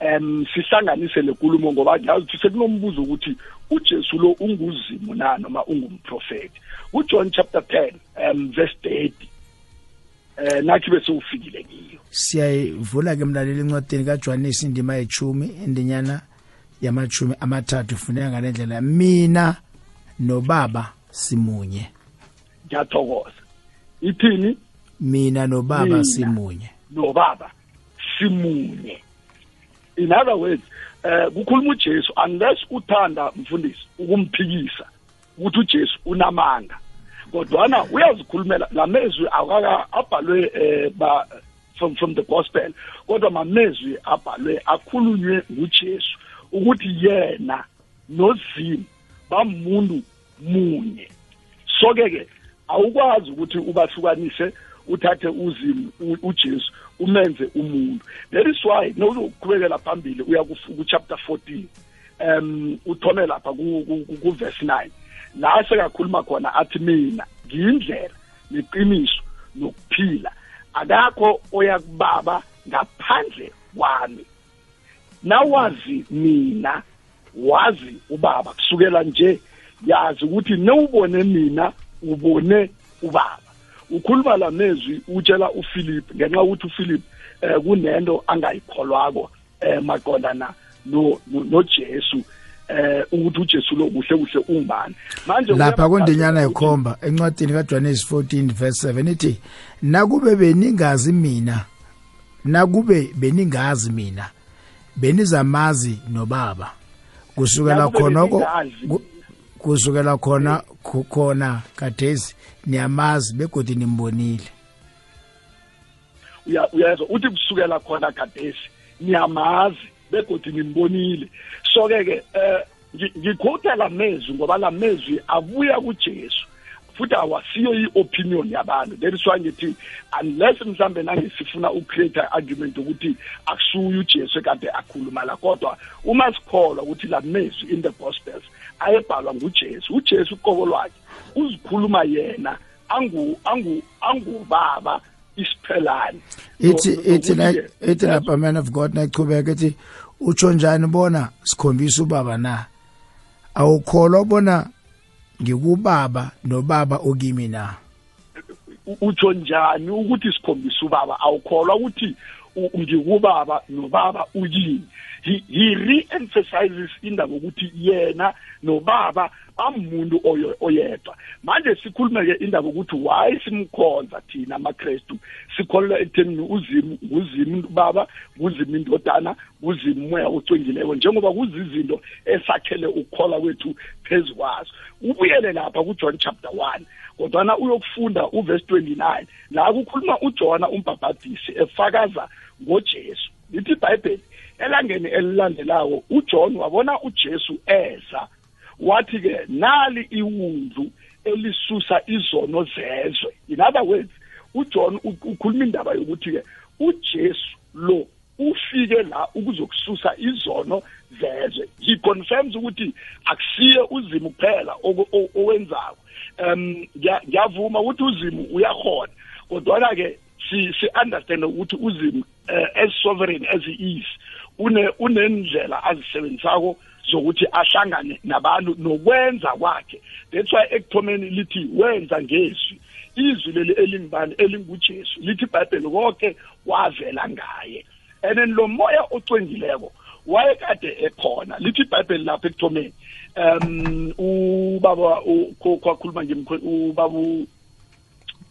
um sihlanganise le nkulumo ngoba ngiyazi ukuthi sekunombuzo ukuthi ujesu lo unguzimu na noma ungumprofethi? Ujohn chapter 10 um verse 30 eh nathi bese ufikile kiyo. Siyayivula ke mlaleli incwadini kaJohannes indima yechumi indinyana yamachumi amathathu. Ifuneka ngalendlela mina nobaba simunye. Ngiyathokoza. Ithini mina nobaba simunye. nobaba simunye. In other words eh kukhuluma uJesu unless uthanda mfundisi ukumphikisa ukuthi uJesu unamanga. Kodwana uyazikhulumela lamezwi akaka abhalwe eh ba from from the gospel kodwa mamezwi abhalwe akhulunywe nguJesu ukuthi yena nozimu bamuntu munye. Soke ke awukwazi ukuthi ubahlukanise uthathe uzimu uJesu umenze umuntu. That is why nokuqhubekela phambili uya ku ku- chapter 14 um uthome lapha ku ku- ku- ku verse 9 la sekakhuluma khona athi mina ngiyindlela neqiniso nokuphila. Akakho oya kubaba ngaphandle kwami. Nawazi mina wazi ubaba. Kusukela nje yazi ukuthi newubone mina ubone ubaba. Ukhuluma la mezwi utshela uPhilip ngenxa ukuthi uPhilip eh kunento angayikholwako eh maqondana no no- noJesu. Eh ukuthi uJesu lo kuhle kuhle ungubani. Manje lapha ukuthi- ikhomba encwadini kaJohannes 14 verse 7 ithi nakube beningazi mina nakube beningazi mina benizamazi nobaba. Kusukela ku- kusukela khona khona kadezi niyamazi begodi nimbonile. Uya- uyezwa uthi kusukela khona gadesi niyamazi. Begodi nimbonile so ke ke eh ngi- ngikhutha la mezwi ngoba la mezwi abuya kuJesu futhi awasiyo i-opinion yabantu. That is why ngithi unless mhlambe nangesifuna ucreate argument ukuthi akusuye uJesu ekade akhuluma la kodwa uma sikholwa ukuthi la mezwi in the gospels ayebhalwa nguJesu uJesu uqobo lwakhe uzikhuluma yena angu angu angubaba isiphelane. Ithi ithi nokuthi-ke, ithi lapha man of god nachubeka ithi utsho njani bona sikhombisa ubaba na? Awukholwa bona ngikubaba nobaba okimi na? Utsho njani ukuthi sikhombisa ubaba? Awukholwa ukuthi ngikubaba nobaba uyini he, he re-emphasizes indaba ukuthi yena nobaba bamuntu oyedwa. Manje sikhulume-ke indaba ukuthi why simkhonza thina amakrestu sikholelwa ekuthenini uzimu nguzimu baba kuzimu indodana kuzimu umoya ocwengileko njengoba kuzizinto esakhele ukukholwa kwethu phezu kwazo. Ubuyele lapha kujohn chapter 1 kodwana uyokufunda uverse 29 la kukhuluma ujona umbhabhadisi efakaza ngojesu. Lithi ibhayibheli elangeni elilandelayo uJohn wabona uJesu eza. Wathi-ke nali iwundlu elisusa izono zezwe. In other words uJohn ukhuluma indaba yokuthi-ke uJesu lo ufike la ukuzokususa izono zezwe. He confirms ukuthi akusiye uzimu kuphela oku- o- owenzako. Um ngiya- ngiyavuma ukuthi uzimu uyahona kodwana-ke si si understand ukuthi uzimu uh, as sovereign as he is une unendlela azisebenzisako zokuthi ahlangane nabantu nokwenza kwakhe. That's why ekuthomeni lithi wenza ngezwi. Izwi leli elingibani elingujesu lithi ibhayibheli konke wavela ngaye. And then lo moya ocwengileko wayekade ekhona. Lithi ibhayibheli lapha ekuthomeni um ubaba kwakhuluma ngemkho ubaba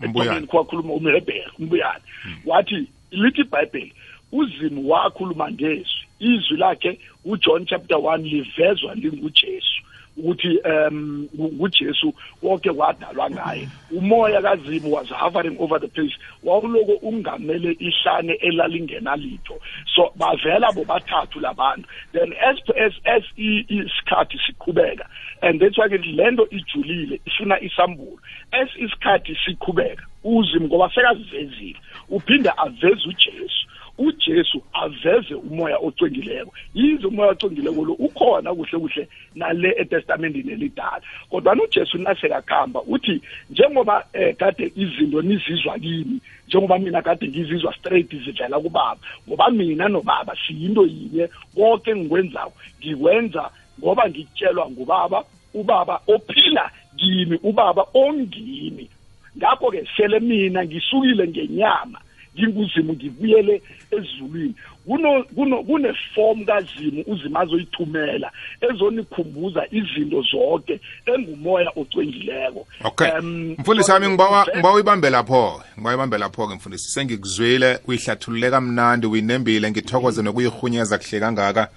ekuthomeni kwakhuluma umhebheri umbuyane. Wathi lithi ibhayibheli uzimu wakhuluma ngezwi izwi lakhe uJohn chapter 1 livezwa linguJesu ukuthi um nguJesu wonke kwadalwa ngaye. Umoya kazimu was hovering over the place wawuloko ungamele ihlane elalingena litho. So bavela bobathathu labantu. Then as as as i- isikhathi siqhubeka and that's why ke lento ijulile ifuna isambulo. As isikhathi siqhubeka uzimu ngoba sekazivezile uphinde aveze uJesu. uJesu aveze umoya ocwengileko. Yize umoya ocwengileko lo ukhona kuhle kuhle nale etestamentini elidala. Kodwa uJesu nasekakhamba uthi njengoba eh, kade izinto nizizwa kimi njengoba mina kade ngizizwa straight zivela kubaba ngoba mina nobaba siyinto yinye konke engikwenzako ngikwenza ngoba ngikutshelwa ngubaba ubaba ophila kimi ubaba ongimi. Ngakho ke sele mina ngisukile ngenyama nginguzimu ngibuyele ezulwini. Kuno kuno kuneform kazimu uzima azoyithumela ezonikhumbuza izinto zonke engumoya ocwengileko. Okay. Em, mfundisi wami ngibawa Ve- ngibawa uyibambe lapho ngibawa uyibambe lapho-ke mfundisi? Sengikuzwile uyihlathulule kamnandi uyinembile ngithokoze nokuyihunyeza kuhle kangaka.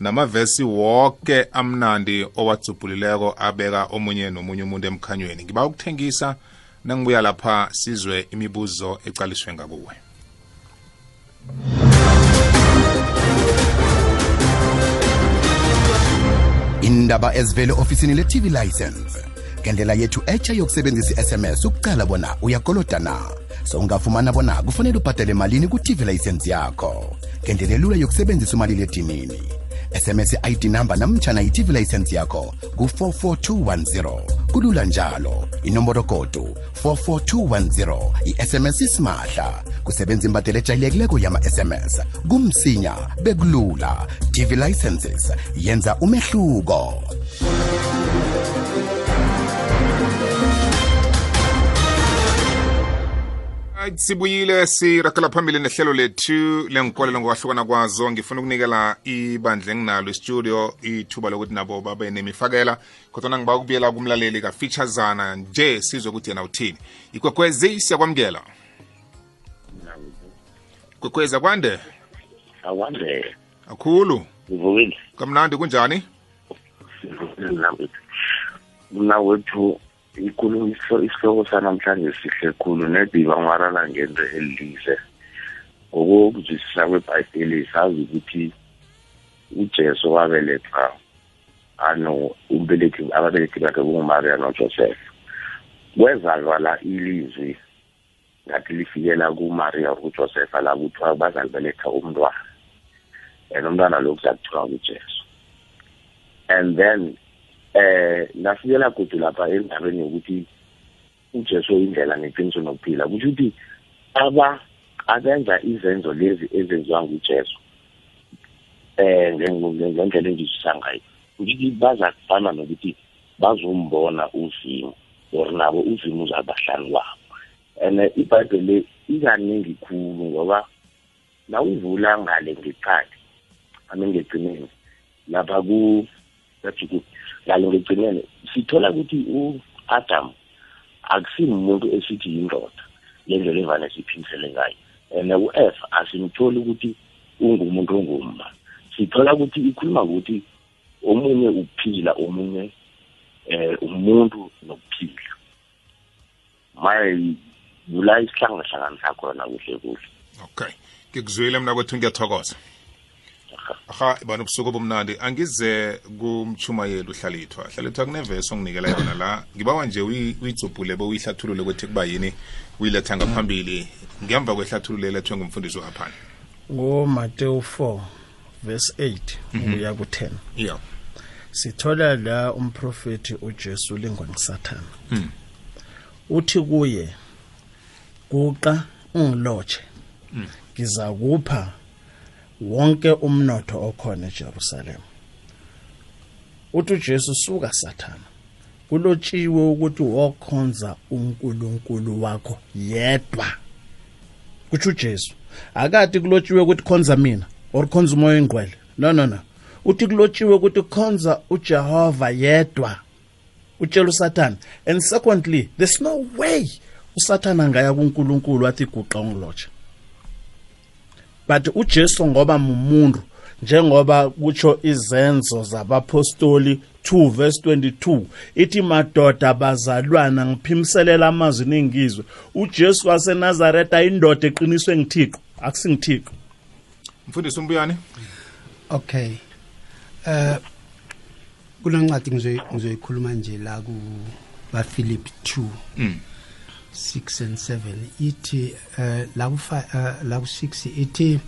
Namavesi woke amnandi owadzubhulileko abeka omunye nomunye umuntu emkhanyweni. Ngiba ukuthengisa nangibuya lapha sizwe imibuzo ecaliswe ngakuwe. Indaba ezivele ofisini le-tv license. Ngendlela yethu etsha yokusebenzisa i-sms ukuqala bona uyakoloda na. So ungafumana bona kufanele ubhadale malini ku-tv license yakho. Ngendlela elula yokusebenzisa umaliledinini sms i-id number namtshana i-tv license yakho ku-44210 kulula njalo. Inomboro kodu 44210 i-sms isimahla kusebenza imbadela ejayelekileko yama-sms kumsinya bekulula. Tv licenses yenza umehluko sibuyile sirakela phambili nehlelo lethu lenkolelo ngokwahlukana kwazo. Ngifuna ukunikela ibandla enginalo istudio ithuba lokuthi nabo babe nemifakela. Kodwa ngiba ukubuyela kumlaleli kafeaturesana nje sizwe ukuthi yena uthini. Ikwekwezi siyakwamukela. Kwekwezi akwande? Akwande. Akhulu. Ngivukile kamnandi kunjani? Mna wethu ikulu isihloko sanamhlanje sihle khulu. Nediba ngwarala ngento elize ngokokuzwisisa kwebhayibheli sazi ukuthi ujesu wabeletha ano umbelethi ababelethi bakhe kungumaria nojoseph. Kwezalwala ilizwi ngathi lifikela kumaria kujosepha la kuthiwa bazalibeletha umntwana. And umntwana lo kuzakuthiwa kujesu and then eh nafikela kude lapha endabeni yokuthi ujesu indlela neqiniso nokuphila kusho ukuthi aba abenza izenzo lezi ezenziwa ngujesu. Eh ngendlela engizwisa ngayo ukuthi baza kufana nokuthi bazombona uzimu or nabo uzimu uzabahlani kwabo and ibhayibheli ikaningi khulu ngoba nawuvula ngale ngeqadi ame ngegcineni lapha ku ngale ngegcineni sithola ukuthi u-adam akusimuntu esithi yindoda ngendlela evane siphimisele ngayo. And u-f asimtholi ukuthi ungumuntu ongumma. Sithola ukuthi ikhuluma ukuthi omunye ukuphila omunye eh umuntu nokuphila. Maye vula isihlangahlangano sakho yona kuhle kuhle. Okay. Ngikuzwile mna kwethu ngiyathokoza. Aha. Bani ubusuku obumnandi. Angize kumchumayeli uhlalithwa. Hlalithwa kuneveso onginikela yona la. Ngibawa nje uyi- uyitsubhule bewuyihlathulule ukuthi kuba yini? Uyiletha ngaphambili. Ngemva kwehlathululo elethwe ngumfundisi waphana ngoMateyu 4 verse 8 ukuya ku10 yeah sithola la umprofeti uJesu lingwa ngisathana uthi kuye kuqa ungilotshe. Ngizakupha wonke umnotho okhona eJerusalem. Uthi uJesu suka sathana kulotshiwe ukuthi wokhonza uNkulunkulu wakho yedwa. Kutsho uJesu akati kulotshiwe ukuthi khonza mina or khonza umoya oyingcwele. No no no. Uthi kulotshiwe ukuthi khonza ujehova yedwa. Utshela usathane and secondly there's no way usathane angaya kunkulunkulu athi guqa ungilotsha but ujesu ngoba mumuntu njengoba kutsho izenzo zabapostoli 2 verse 22 ithi madoda bazalwana ngiphimiselela amazwi ningizwe ujesu wasenazaretha indoda eqiniswe ngithixo akusingithixo. Mfundisi umbuyane? Okay. Eh kulencwadi ngizoyi- ngizoyikhuluma nje la ku baphilip 2 Mm. 6 and 7 ithi eh la eh, la ku 6 ithi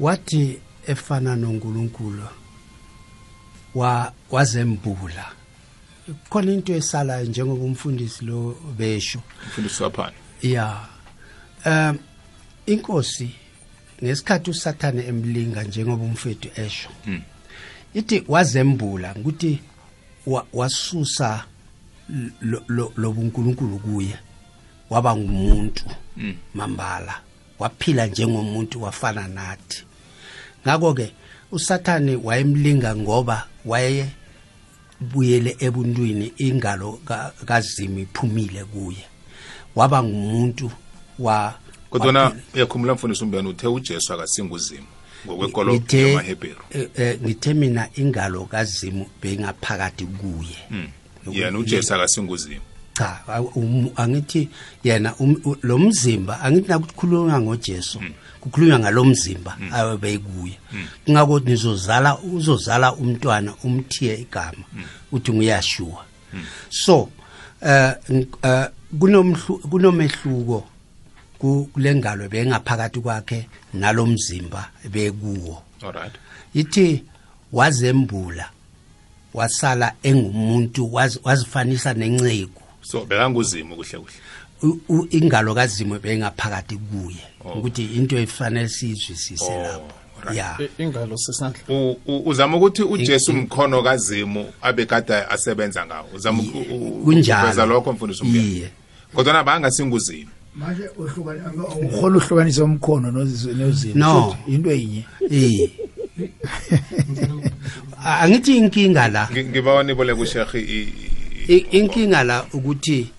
wathi efana noNkulunkulu wa wazembula. Khona into esalayo njengoba umfundisi lo besho. Mfundisi waphana ya um inkosi ngesikhathi usathane emlinga njengoba umfethu esho Mm. ithi wazembula ukuthi wa- wasusa lobunkulunkulu kuye. Waba ngumuntu Mm. mambala. Waphila njengomuntu wafana nathi. Ngakho ke usathane wayemlinga ngoba waye buyele ebuntwini ingalo ka- kazimu iphumile kuye. Waba ngumuntu wa kodwana uyakhumula mfundisi umbuyane uthe ujesu akasinguzimu ngokwekolo ngithe yamaheberu. eh, eh, ngithe mina ingalo kazimu bengaphakathi kuye. Mm. Yena ujesu akasinguzimu cha angithi yena um- lo mzimba angithi nakukhulunywa ngojesu kukhulunywa ngalo mzimba abeyikuye kungako nizozala uzozala umntwana umthiye igama uthi nguyashua. So eh eh, kunomhlu- kunomehluko ku- kule ngalo bengaphakathi kwakhe nalo mzimba bekuwo. Alright ithi wazembula wasala engumuntu waz- wazifanisa nenceku so bekanguzimu kuhle kuhle. U- u- ingalo kazimu bengaphakathi kuye. Oh. ukuthi into efanele siyizwisise Oh, lapho. right. ya. Ingalo sesandla U- u- uzama ukuthi ujesu mkhono kazimu abekade asebenza ngawo? Uzama u- u- u- kunjalo. ukuveza lokho mfundisi umbuyane iye. Kodwana bangasinguzimu manje uhola uhlukanisa umkhono nozi- nozimo No. Futhi into enye eh angithi inkinga la. Ngi- ngibawa niboleka ushekhi i- I- inkinga la ukuthi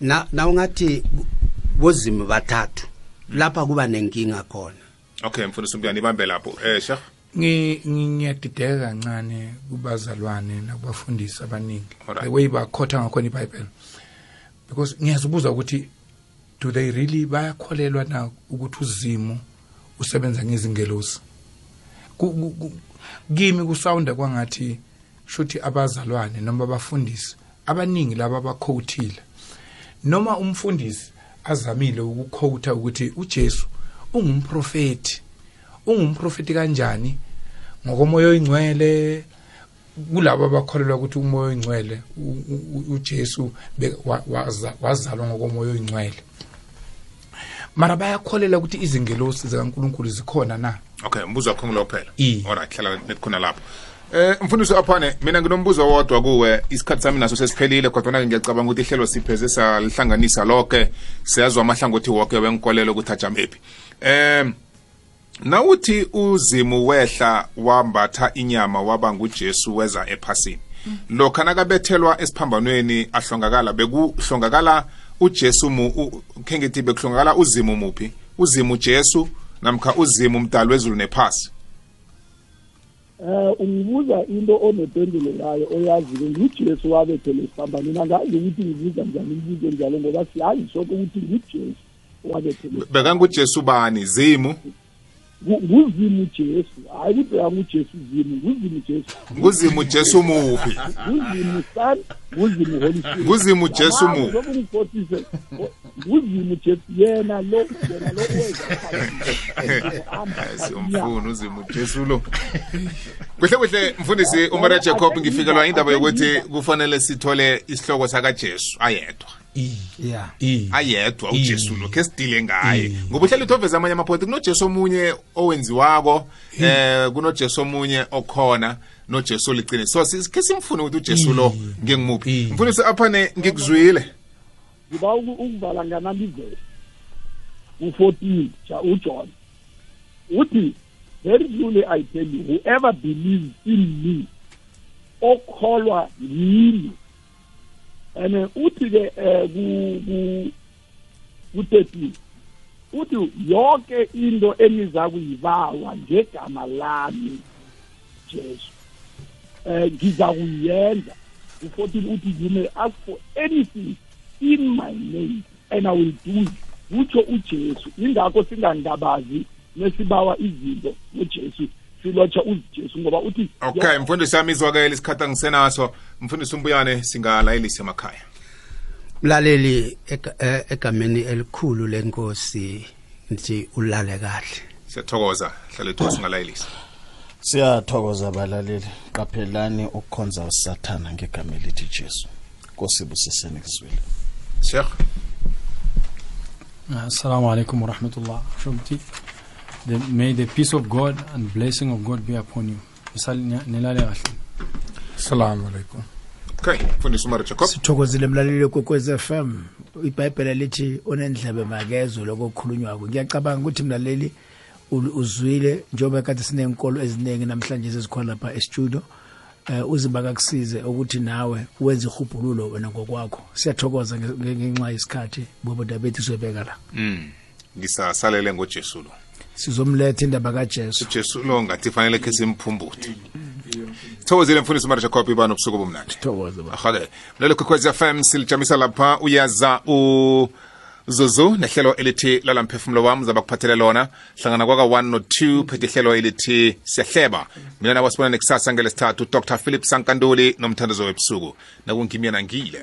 na na ungathi bozimo bathathu lapha kuba nenkinga khona. Okay mfundisi umbuyane ibambe lapho. Eh shekh Ngi- ngi- ngiyadideka kancane kubazalwane nakubafundisi abaningi. Alright. the way bakhotha ngakhona ibhayibheli. Because ngiyazibuza ukuthi do they really bayakholelwa na ukuthi uzimo usebenza ngezingelosi? Ku- ku- ku- kimi kusawunda kwangathi shuthi abazalwane noma abafundisi abaningi laba abakhowuthile. Noma umfundisi azamile ukukhowutha ukuthi uJesu ungumprofeti ungumprofeti kanjani ngokomoya oyingcwele kulabo abakholelwa ukuthi umoya oyingcwele u- u- uJesu be- wa- waza- wazalwa ngokomoya oyingcwele. Mara bayakholela ukuthi izingelosi zikaNkuluNkulu zikhona na? Okay mbuzo wakho ngilo phela Iye. alright hlala nekhona lapho. Eh mfundisi aphane mina nginombuzo wodwa kuwe. Isikhathi sami naso sesiphelile kodwa ngiyacabanga ukuthi ihlelo sipheze salihlanganisa lonke siyazwa amahlangothi wonke wenkolelo ukuthi ajamephi. Em nawuthi uzimu wehla wambatha inyama waba ngujesu weza ephasini. Lokha nakabethelwa esiphambanweni ahlongakala bekuhlongakala ujesu mu u- khe ngithi bekuhlongakala uzimu muphi? Uzimu jesu namkha uzimu mdali wezulu nephasi? Eh ungibuza into onependulo yayo oyaziyo ngujesu wabethele esiphambanweni angazi ukuthi ngibuza njani imibuzo njalo ngoba siyazi sonke ukuthi ngujesu owabethele bekangujesu bani zimu? Nguzimu jesu. Hayi ukuthi bekangujesu zimu. Nguzimu jesu. Nguzimu jesu muphi nguzimu son nguzimu holy spirit. Nguzimu jesu Ngamazwi muphi lokhu ngifotise nguzimu jesu. Yena lo yena lo umfuni uzimu jesu lo. Kuhle kuhle mfundisi umara jacob ngifikelwa indaba yokuthi kufanele sithole isihloko sakajesu ayedwa. Ya ayedwa ujesu lo khe sidile ngaye. Ngoba uhleli uthoveza amanye amaphoti kunojesu omunye owenziwako eh kunojesu omunye okhona nojesu olicine so si- khe simfune ukuthi ujesu lo ngengimuphi. Mfundisi aphane ngikuzwile. Ngiba uku- ukuvala nganami ivesi u-14 ja uJohn. Uthi very truly i tell you whoever believes in me okholwa yimi and uthi ke eh, ku ku ku-13 uthi yonke into eniza kuyibawa ngegama lami jesu. Um ngiza kuyenza u-14 uthi you may ask for anything in my name and i will do it. Kutsho ujesu ingakho singangabazi nesibawa izinto ngojesu silotsha ujesu ngoba uthi okay mfundisi yami izwakele isikhathi angisenaso. Mfundisi umbuyane singalayelisa emakhaya. Mlaleli ega- eh, egameni elikhulu lenkosi nje ulale kahle. Siyathokoza hlale ethu singalayelisa. Siyathokoza abalaleli qaphelani ukukhonza usathana ngegama elithi jesu. Nkosi busiseni kuzwile. Sheikh. Assalamu alaikum wa rahmatullah. The, may the peace of God and blessing of God be upon you. Nilale kahle. assalamu alaikum okay mfundisi umar jacob sithokozile mlaleli kwekwez FM ibhayibheli lithi onendlebe makezwe lokho okukhulunywako ngiyacabanga ukuthi mlaleli uzwile njengoba kade sinenkolo eziningi namhlanje ezikhona lapha e-studio. Uh, uziba kakusize ukuthi nawe wenze ihubhululo wena ngokwakho siyathokoza nge- nge- ngenxa yesikhathi bobo dabethu soyibeka la mm ngisasalele ngojesu lo sizomletha indaba kaJesu. ujesu lo ngathi fanele khe simphumbuthe thokozile mfundisi umar jacob iba nobusuku bomnandi thokoza ba ahake. Mlelo kwekwez fm silijamisa lapha uyaza uzuzu nehlelo elithi lala mphefumulo wami zaba kuphathele lona. Hlangana kwaka 1 no2 phethe ihlelo elithi siyahleba. Mina nabo sibona nekusasa ngelesithathu dr. Philip sankanduli nomthandazo webusuku. Nakungimyena ngile.